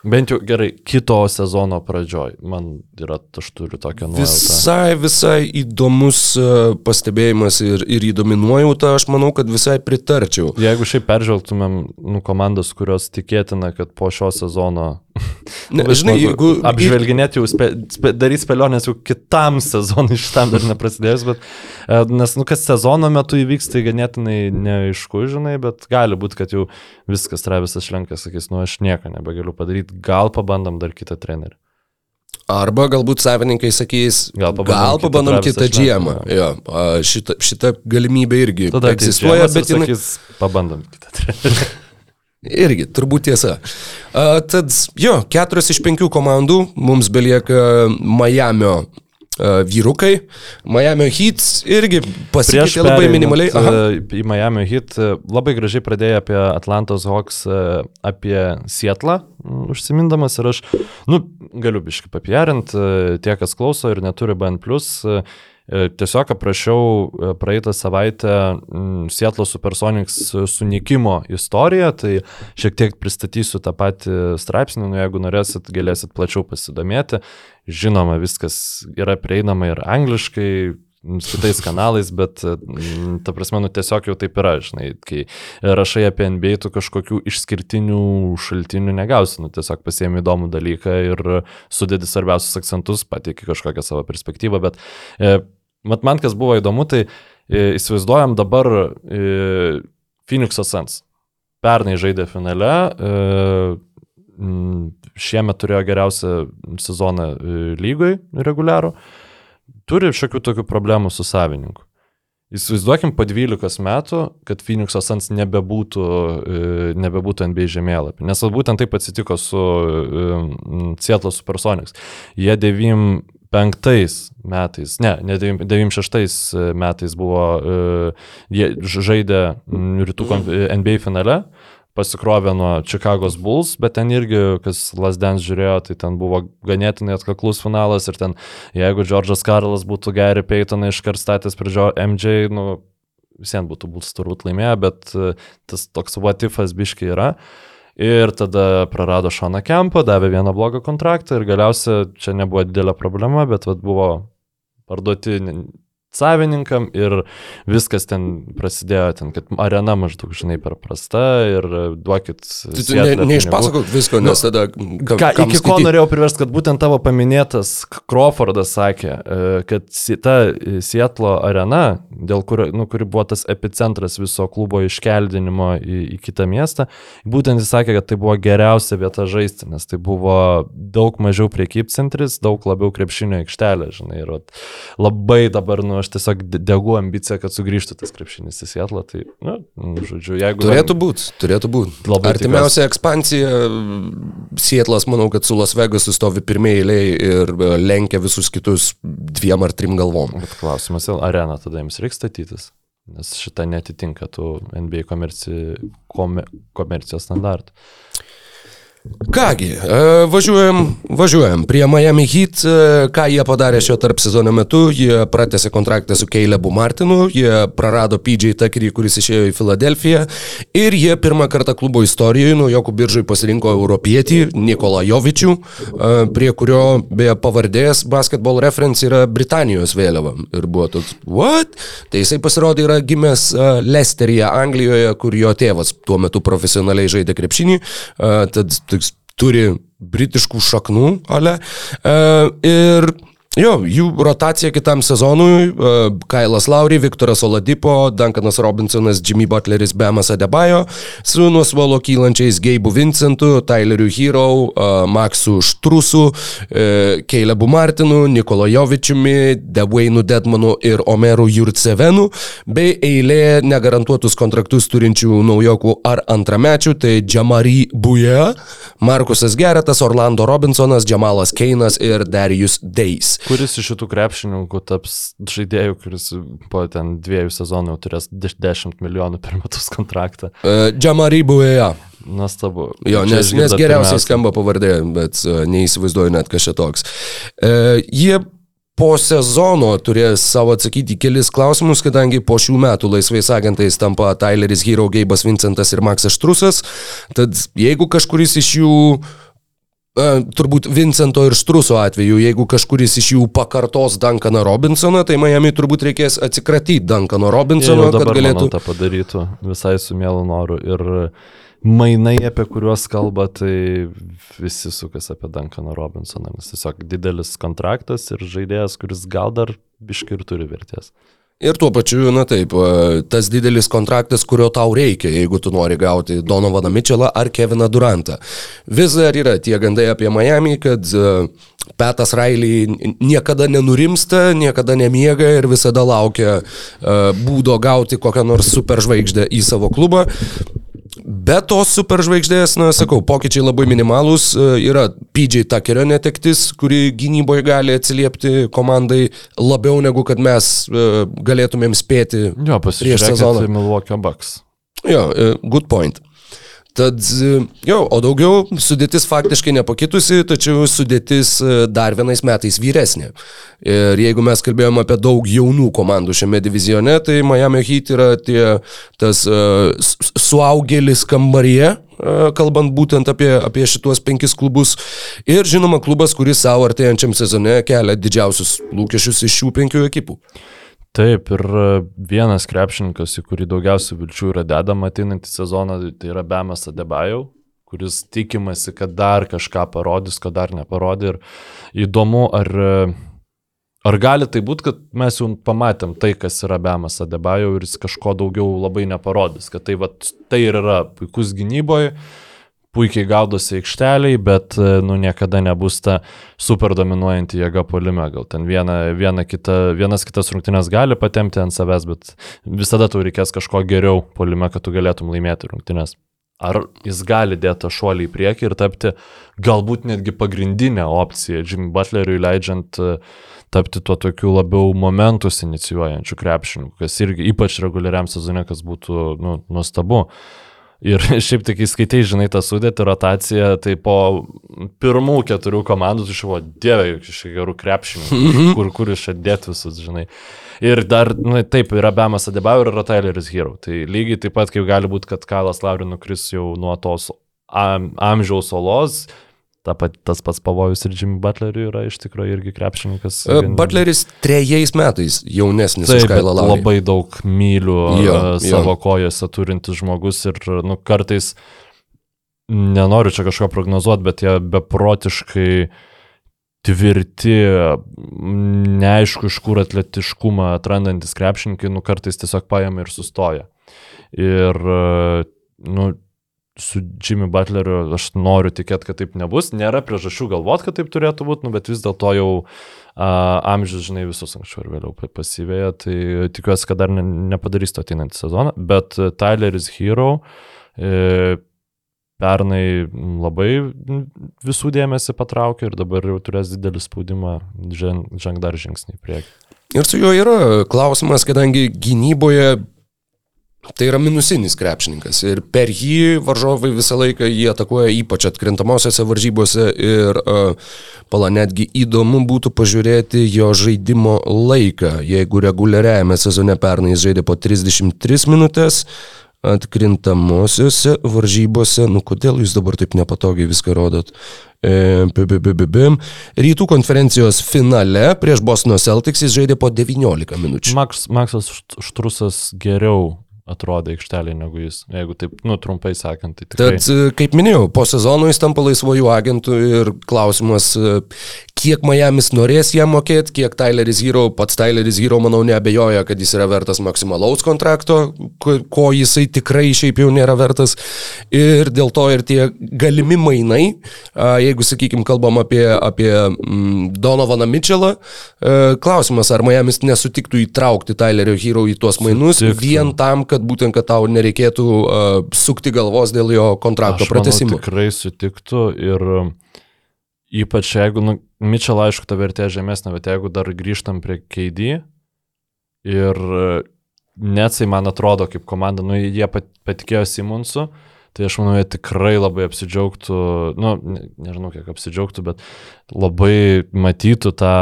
Bent jau gerai, kito sezono pradžioj. Man yra, aš turiu tokią nuojautą. Visai, visai įdomus uh, pastebėjimas ir, ir įdomi nuojauta, aš manau, kad visai pritarčiau. Jeigu šiaip peržvelgtumėm nu, komandas, kurios tikėtina, kad po šio sezono Ne, žinai, jeigu... Apžvelginėti jau, spe, spe, daryti spėlionės jau kitam sezonui, šitam dar neprasidėjus, bet e, nes, nu, kas sezono metu įvyks, tai ganėtinai neaišku, žinai, bet gali būti, kad jau viskas, Travisas Šlenkas sakys, nu, aš nieko nebegaliu padaryti, gal pabandom dar kitą trenerį. Arba galbūt savininkai sakys, Gal gal pabandom kitą pabandom kitą Šlenką, džiemą. Jo, šita, šita galimybė irgi Tada egzistuoja, bet jinai... sakys, pabandom kitą trenerį. Irgi, turbūt tiesa. A, tad jo, keturios iš penkių komandų mums belieka Miamio a, vyrukai. Miamio Heat irgi pasikeitė labai minimaliai. Aha. e, Į Miami Heat e, labai gražiai pradėjo apie Atlantos Hawks, e, apie Sietlą užsimindamas ir aš, nu, galiu biškai papiarint, e, tie, kas klauso ir neturi BN. E, e, Tiesiog aprašiau e, praeitą savaitę mm, Sietlo Supersonics sunikimo istoriją, tai šiek tiek pristatysiu tą patį straipsnį, nu jeigu norėsit, galėsit plačiau pasidomėti. Žinoma, viskas yra prieinama ir angliškai, su kitais kanalais, bet, mm, ta prasme, nu tiesiog jau taip yra, žinai, kai rašai apie NBA, tu kažkokių išskirtinių šaltinių negausi, nu tiesiog pasiemi įdomų dalyką ir sudedi svarbiausius akcentus, pateiki kažkokią savo perspektyvą, bet e, mat man kas buvo įdomu, tai e, įsivaizduojam dabar e, Phoenix'o Suns. Pernai žaidė finale, e, šiemet turėjo geriausią sezoną lygoj reguliarų turi šiokių tokių problemų su savininku. Įsivaizduokim po 12 metų, kad Phoenix'o Suns nebebūtų, nebebūtų NBA žemėlapį. Nes būtent taip atsitiko su Seattle Supersonics. Jie devim metais, ne, ne 96 metais buvo, e, jie žaidė rytų NBA finale, pasikrovė nuo Chicago's Bulls, bet ten irgi, kas Lasdens žiūrėjo, tai ten buvo ganėtinai atkaklus finalas ir ten, jeigu Džordžas Karlas būtų Gary Paytoną iškart statęs prie MJ, nu, visiems būtų Bulls turbūt laimėję, bet e, tas toks vatifas biški yra. Ir tada prarado Šoną Kempą, davė vieną blogą kontraktą ir galiausiai čia nebuvo didelė problema, bet vat, buvo parduoti savininkam ir viskas ten prasidėjo, ten, kad arena maždaug, žinai, per prasta ir duokit. Tu Seattle ne, neišpasakok visko, nes tada... Ka, Ką, iki ko skaityt? norėjau priversti, kad būtent tavo paminėtas Crawfordas sakė, e, kad ta Sietlo arena, dėl kurio, nu, kuri buvo tas epicentras viso klubo iškeldinimo į, į kitą miestą, būtent jis sakė, kad tai buvo geriausia vieta žaisti, nes tai buvo daug mažiau priekybcentris, daug labiau krepšinio aikštelė, žinai, ir labai dabar, nu, aš tiesiog de- degu ambiciją, kad sugrįžtų tas krepšinis į Sietlą, tai, nu, nu, žodžiu, jeigu... Turėtų būti, turėtų būti. Labai Artimiausia ekspansija, Sietlas, manau, kad su Las Vegasu stovi pirmieji eiliai ir e, lenkia visus kitus dviem ar trim galvom. Bet klausimas, ar areną tada jums reikia statytis? Nes šitą netitinka tų NBA komerci, kome, komercijos standartų. Kągi, e, važiuojam, važiuojam prie Miami Heat. e, Ką jie padarė šio tarp sezono metu? Jie pratęsė kontraktą su Keilebu Martinu, jie prarado PJ Tuckerį, kuris išėjo į Filadelfiją ir jie pirmą kartą klubo istorijoje naujokų biržai pasirinko europietį Nikolą Jovičių, e, prie kurio beje pavardės basketball reference yra Britanijos vėliava. Ir buvo toks, what? Tai jisai pasirodė yra gimęs e, Lesteryje, Anglijoje, kur jo tėvas tuo metu profesionaliai žaidė krepšinį. Tad toks turi britiškų šaknų, ale. E, ir Jo, jų rotacija kitam sezonui uh, - Kailas Lauri, Viktoras Oladipo, Duncanas Robinsonas, Jimmy Butleris, Bemas Adebayo, su nuo suolo kylančiais Geibu Vincentu, Tyleriu Hero, uh, Maksu Štrusu, uh, Keilebu Martinu, Nikolo Jovičiumi, Devainu Dedmanu ir Omeru Jurcevenu, bei eilė negarantuotus kontraktus turinčių naujokų ar antramečių, tai Jamari Buja, Markusas Geretas, Orlando Robinsonas, Jamalas Keinas ir Darius Deis. Kuris iš šitų krepšininkų taps žaidėjų, kuris po ten dviejų sezonų jau turės deš- 10 milijonų per metus kontraktą? Uh, Jamari Buja. Nuostabu. Jo, nes, nes geriausiai skamba pavardė, bet uh, neįsivaizduoju net kas čia toks. Uh, jie po sezono turės savo atsakyti kelis klausimus, kadangi po šių metų laisvais agentais tampa Tyleris Hero, Geibas Vincentas ir Maksas Štrusas. Tad jeigu kažkuris iš jų E, turbūt Vincento ir Štruso atveju, jeigu kažkuris iš jų pakartos Duncaną Robinsoną, tai Miami turbūt reikės atsikratyti Duncano jau kad galėtų... manau, tą padarytų visai su mielu noru. Ir mainai, apie kuriuos kalba, tai visi sukas apie Duncaną Robinsoną. Nes tiesiog didelis kontraktas ir žaidėjas, kuris gal dar biški ir turi vertės. Ir tuo pačiu, na taip, e, tas didelis kontraktas, kurio tau reikia, jeigu tu nori gauti Donovaną Mitchellą ar Keviną Durantą. Vis dar yra tie gandai apie Miami, kad e, Petas Railey niekada nenurimsta, niekada nemiega ir visada laukia e, būdo gauti kokią nors superžvaigždę į savo klubą. Be tos superžvaigždės, na, sakau, pokyčiai labai minimalūs. e, Yra PJ Tuckerio netektis, kuri gynyboje gali atsiliepti komandai labiau negu kad mes e, galėtumėm spėti Jo, prieš sezoną. Milwaukee Bucks. Jo, e, good point. Tad, e, jo, o daugiau sudėtis faktiškai nepakitusi, tačiau sudėtis e, dar vienais metais vyresnė. Ir jeigu mes kalbėjome apie daug jaunų komandų šiame divizione, tai Miami Heat yra tie, tas uh, suaugėlis kambaryje, uh, kalbant būtent apie, apie šituos penkis klubus. Ir žinoma, klubas, kuris savo artėjančiam sezone kelia didžiausius lūkesčius iš šių penkių ekipų. Taip, ir e, vienas krepšininkas, į kurį daugiausiai vilčių yra dedama ateinantį sezoną, tai yra Bemas Adebajau, kuris tikimasi, kad dar kažką parodys, ko dar neparodė. Ir įdomu, ar, e, ar gali tai būti, kad mes jau pamatėm tai, kas yra Bemas Adebajau ir jis kažko daugiau labai neparodys, kad tai, vat, tai ir yra puikus gynyboje puikiai gaudosi aikšteliai, bet e, nu, niekada nebus ta super dominuojanti jėga polime. Gal ten viena, viena kita, vienas kitas rungtynės gali patemti ant savęs, bet visada tau reikės kažko geriau polime, kad tu galėtum laimėti rungtynės. ar jis gali dėti tą šuolį į priekį ir tapti galbūt netgi pagrindinę opciją Jimmy Butleriui leidžiant e, tapti tuo tokiu labiau momentus inicijuojančiu krepšininku, kas irgi ypač reguliariam sezone, kas būtų nu, nuostabu. Ir šiaip tik įskaitai, žinai, tą sudėtį rotaciją, tai po pirmų keturių komandų tu išvo, dieve, iš gerų krepšininkų, kur, kur iš čia dėt visus, žinai. Ir dar, na, taip, yra Bemas Adebau ir yra Tyleris Hero. Tai lygiai taip pat, kaip gali būti, kad Kalas Lauri nukris jau nuo tos am, amžiaus olos, ta pat, tas pats pavojus ir Jimmy Butleriui yra iš tikrųjų irgi krepšininkas. E, Butleris trejais metais jaunesnis Taip, už Kailą Laurį. labai daug mylių Jo, jo, jo. savo kojose turintis žmogus ir nu, kartais, nenoriu čia kažko prognozuoti, bet jie beprotiškai tvirti, neaišku iš kur atletiškumą atrandantis krepšininkai, nu kartais tiesiog paėmė ir sustoja. Ir, e, nu, su Jimmy Butleriu aš noriu tikėti, kad taip nebus. Nėra priežasčių galvoti, kad taip turėtų būti, nu, bet vis dėlto jau a, amžius, žinai, visus anksčiau ir vėliau pa- pasivėja, tai tikiuosi, kad dar ne, nepadarys to ateinantį sezoną. Bet Tyleris Hero e, pernai labai visų dėmesį patraukė ir dabar jau turės didelį spaudimą ženg, ženg dar žingsnį į priekį. Ir su juo yra klausimas, kadangi gynyboje tai yra minusinis krepšininkas ir per jį varžovai visą laiką jį atakuoja ypač atkrintamosiose varžybose ir uh, pala netgi įdomu būtų pažiūrėti jo žaidimo laiką. Jeigu reguliariajame sezone pernai jis žaidė po 33 minutės, atkrintamosiose varžybose, nu kodėl jūs dabar taip nepatogiai viską rodot? E, bi- bi- bi- bi- bim. Rytų konferencijos finale prieš Bostono Celtics jis žaidė po 19 minučių. Maks, Maksas Št- Štrusas geriau atrodė aikštelė negu jis, jeigu taip, nu, trumpai sakant, tai tikrai. Tad, kaip minėjau, po sezono jis tampa laisvojų agentų ir klausimas, kiek Miamis norės jam mokėti, kiek Tyleris Hero, pats Tyleris Hero, manau, neabejoja, kad jis yra vertas maksimalaus kontrakto, ko, jisai tikrai šiaip jau nėra vertas. Ir dėl to ir tie galimi mainai, jeigu, sakykime, kalbam apie, apie mm, Donovaną Mitchellą, e, klausimas, ar Miamis nesutiktų įtraukti Tylerio Hero į tuos mainus Sutiktų. vien tam, kad būtent, kad tau nereikėtų uh, sukti galvos dėl jo kontrakto pratesimo. tikrai sutiktų ir um, ypač jeigu, nu, Mitchell aišku, ta vertė žemesnė, bet jeigu dar grįžtam prie KD ir uh, Netsai man atrodo kaip komanda, nu, jie pat, patikėjo Simonsu, tai aš manau, jie tikrai labai apsidžiaugtų, nu, ne, nežinau kiek apsidžiaugtų, bet labai matytų tą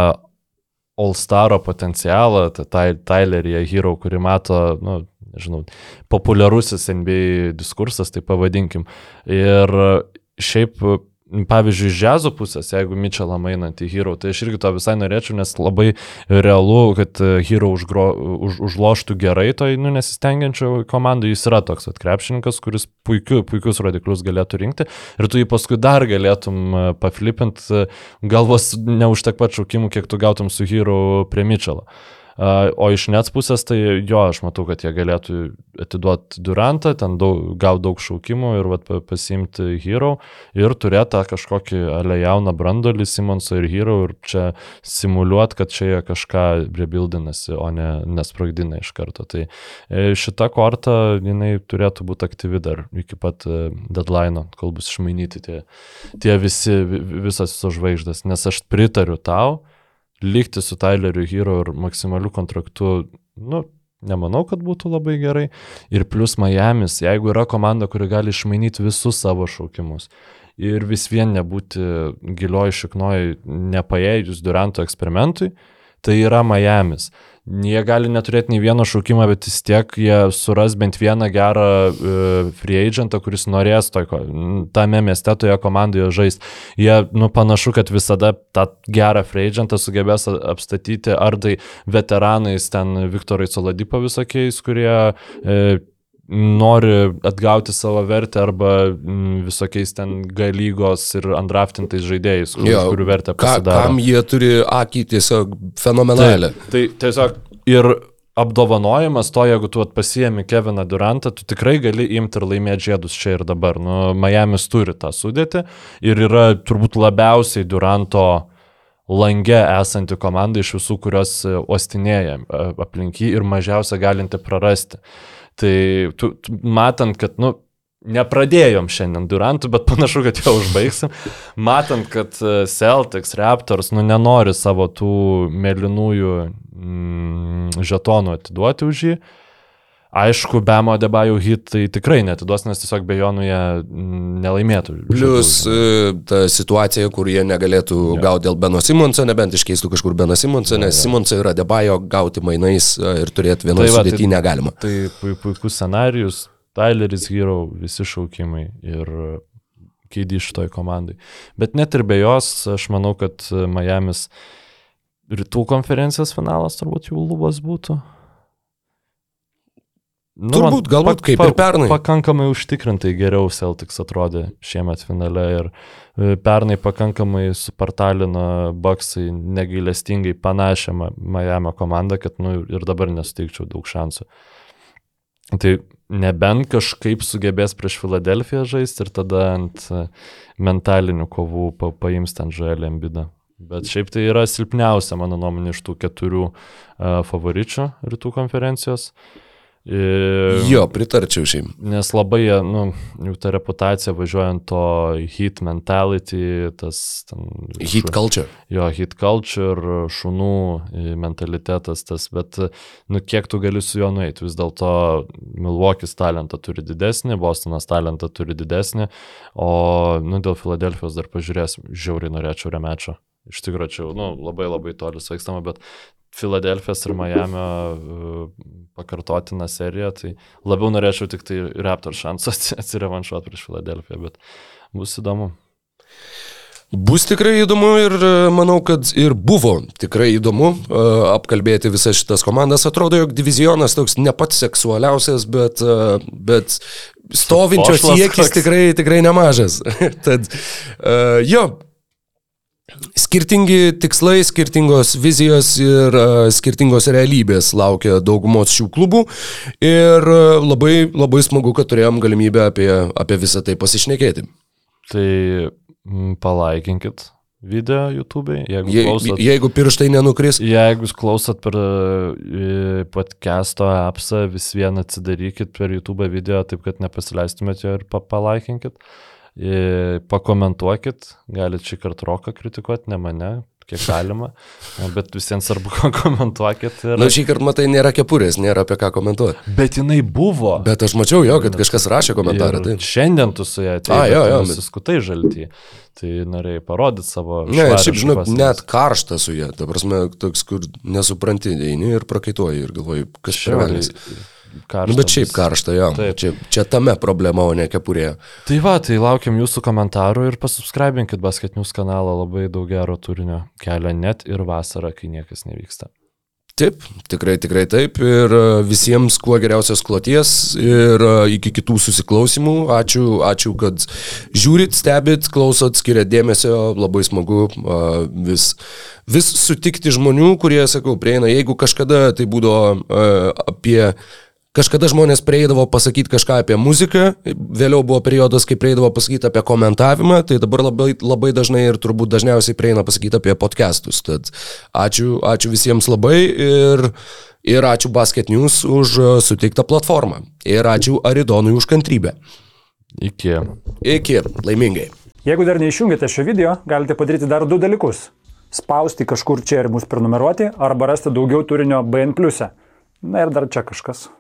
All-Staro potencialą, Ty- Tylerį Hero, kurį mato, nu, nežinau, populiarusis NBA diskursas, tai pavadinkim. Ir šiaip, pavyzdžiui, džiazo pusės, jeigu Mitchellą mainant į Hero, tai aš irgi to visai norėčiau, nes labai realu, kad Hero užgro, už, užloštų gerai toj, nu, nesistengiančio komandai, jis yra toks atkrepšininkas, kuris puikiu, puikius rodiklius galėtų rinkti ir tu jį paskui dar galėtum e, paflipint, e, galvos neužtek pat šaukimų, kiek tu gautum su Hero prie Mitchellą. O iš Nets pusės, tai jo, aš matau, kad jie galėtų atiduoti Durantą, ten daug, gauti daug šaukimų ir vat, pa- pasiimti Hero ir turėti tą kažkokį ale jauną brandolį Simonsą ir Hero ir čia simuliuoti, kad čia jie kažką rebildinasi, o ne nesprogdina iš karto. Tai e, šita korta, jinai turėtų būti aktyvi dar iki pat e, deadline, kol bus išmainyti tie, tie visi, vi- visas visos žvaigždės, nes aš pritariu tau, likti su Tyleriu Hero ir maksimaliu kontraktu, nu, nemanau, kad būtų labai gerai. Ir plus Miami's, jeigu yra komanda, kuri gali išmainyti visus savo šaukimus ir vis vien nebūti gilioj šiknoj nepaėjus Duranto eksperimentui, tai yra Miami's. Jie gali neturėti nei vieno šaukimo, bet vis tiek jie suras bent vieną gerą uh, free agentą, kuris norės toj, ko- tame mieste, toje komandoje žaisti. Jie, nu, panašu, kad visada tą gerą free agentą sugebės apstatyti ar tai veteranais, ten Viktorai Soladipo visokiais, kurie e, nori atgauti savo vertę arba mm, visokiais ten galygos ir andraftintais žaidėjais, kur, Jo, kurių vertę Ka, pasidaro. kam jie turi akį tiesiog fenomenalią. Tai, tai tiesiog ir apdovanojimas to, jeigu tu vat pasiemi Keviną Durantą, tu tikrai gali imti ir laimėti žiedus čia ir dabar. Nu, Miami's turi tą sudėtį ir yra turbūt labiausiai Duranto lange esanti komanda iš visų, kurios e, uostinėja e, aplink jį ir mažiausia galinti prarasti. Tai tu, tu, matant, kad, nu, nepradėjom šiandien Durantų, bet panašu, kad jau užbaigsim. Matant, kad e, Celtics, Raptors, nu nenori savo tų mėlynųjų mm, žetonų atiduoti už jį. Aišku, Bemo Debajų hit tai tikrai netiduos, nes tiesiog be jo nu jie nelaimėtų. Plius e, ta situacija, kur jie negalėtų Jo. gauti dėl Beno Simonso, nebent iškeistų kažkur Beno Simonso, nes Simonso yra Debajo gauti mainais e, ir turėti vienoje Tai va, tai- negalima. Tai pui- puikus scenarius, Tyleris Hero, visi šaukimai ir keidį šitoj komandai. Bet net ir be jos, aš manau, kad Miami's rytų konferencijos finalas turbūt jų lubos būtų. Nu, Turbūt, galbūt, kaip ir pernai. Pakankamai užtikrintai geriau Celtics atrodė šiemet finale ir e, pernai pakankamai supartalino Bucksai negailestingai panašią Miami komandą, kad nu, ir dabar nesuteikčiau daug šansų. Tai nebent kažkaip sugebės prieš Filadelfiją žaisti ir tada ant e, mentalinių kovų pa, paims ten žalį ambidą. Bet šiaip tai yra silpniausia, mano nuomonė, iš tų keturių uh, favoričių rytų konferencijos. Ir, Jo, pritarčiau šiaip. Nes labai, nu, jų ta reputacija važiuojant to hit mentality, tas ten... Hit culture. Jo, hit culture, šunų e, mentalitetas tas, bet, nu, kiek tu gali su juo nueiti, vis dėlto Milwaukee'is talentą turi didesnį, Bostonas talentą turi didesnį, o, nu, dėl Filadelfijos dar pažiūrėsim, žiauriai norėčiau remečio. Iš tikrųjų, čia, nu, labai labai toli sveikstama, bet Filadelfijos ir Miamio uh, pakartotina serija, tai labiau norėčiau tik tai Raptor šansą atsirevanšuoti prieš Filadelfiją, bet bus įdomu. Bus tikrai įdomu ir e, manau, kad ir buvo tikrai įdomu e, apkalbėti visas šitas komandas. Atrodo, jog divizionas toks ne pats seksualiausias, bet, e, bet stovinčios siekis tikrai, tikrai nemažas. Tad e, jo. Skirtingi tikslai, skirtingos vizijos ir uh, skirtingos realybės laukia daugumos šių klubų ir uh, labai, labai smagu, kad turėjom galimybę apie, apie visą tai pasišnekėti. Tai palaikinkit video YouTube, jeigu Je, klausot. jeigu pirštai nenukris, Jeigu klausot per e, podcast'o appsą, vis vien atsidarykit per YouTube video, taip kad nepasileistumėt jo ir pa palaikinkit. E, Pakomentuokit, galite šį kartą roką kritikuoti, ne mane, kiek galima, bet visiems svarbu komentuokit. Ir... Na, šį kartą matai, nėra kepurės, nėra apie ką komentuoti. Bet jinai buvo. Bet aš mačiau jo, kad kažkas rašė komentarą. Tai. Šiandien tu su ją A, atėjai, jo, jo, bet suskutai žaltį. Tai norėjai parodyti savo... Ne, šiaip šviesą. net karšta su ja. Ta prasme, toks, kur nesupranti, eini ir prakaituoji ir galvoji, kas čia. Karšta Nu, bet šiaip karšta, jo. Taip. Čia, čia tame problema, o ne kepurėje. Tai va, tai laukiam jūsų komentarų ir pasubscribinkit Basket News kanalą, labai daug gero turinio kelia net ir vasarą, kai niekas nevyksta. Taip, tikrai, tikrai taip. Ir e, visiems kuo geriausios kloties ir e, iki kitų susiklausimų. Ačiū, ačiū kad žiūrit, stebit, klausot, skiriat dėmesio. Labai smagu e, vis, vis sutikti žmonių, kurie, sakau, prieina. Jeigu kažkada tai būdavo apie Kažkada žmonės prieidavo pasakyti kažką apie muziką, vėliau buvo periodas, kai prieidavo pasakyti apie komentavimą, tai dabar labai, labai dažnai ir turbūt dažniausiai prieina pasakyti apie podcastus. Tad ačiū, ačiū visiems labai ir, ir ačiū Basket News už e, suteiktą platformą. Ir ačiū Aridonui už kantrybę. Iki. Iki, laimingai. Jeigu dar neišjungėte šio video, galite padaryti dar du dalykus. Spausti kažkur čia ir mus prenumeruoti, arba rasti daugiau turinio BN. Na ir dar čia kažkas.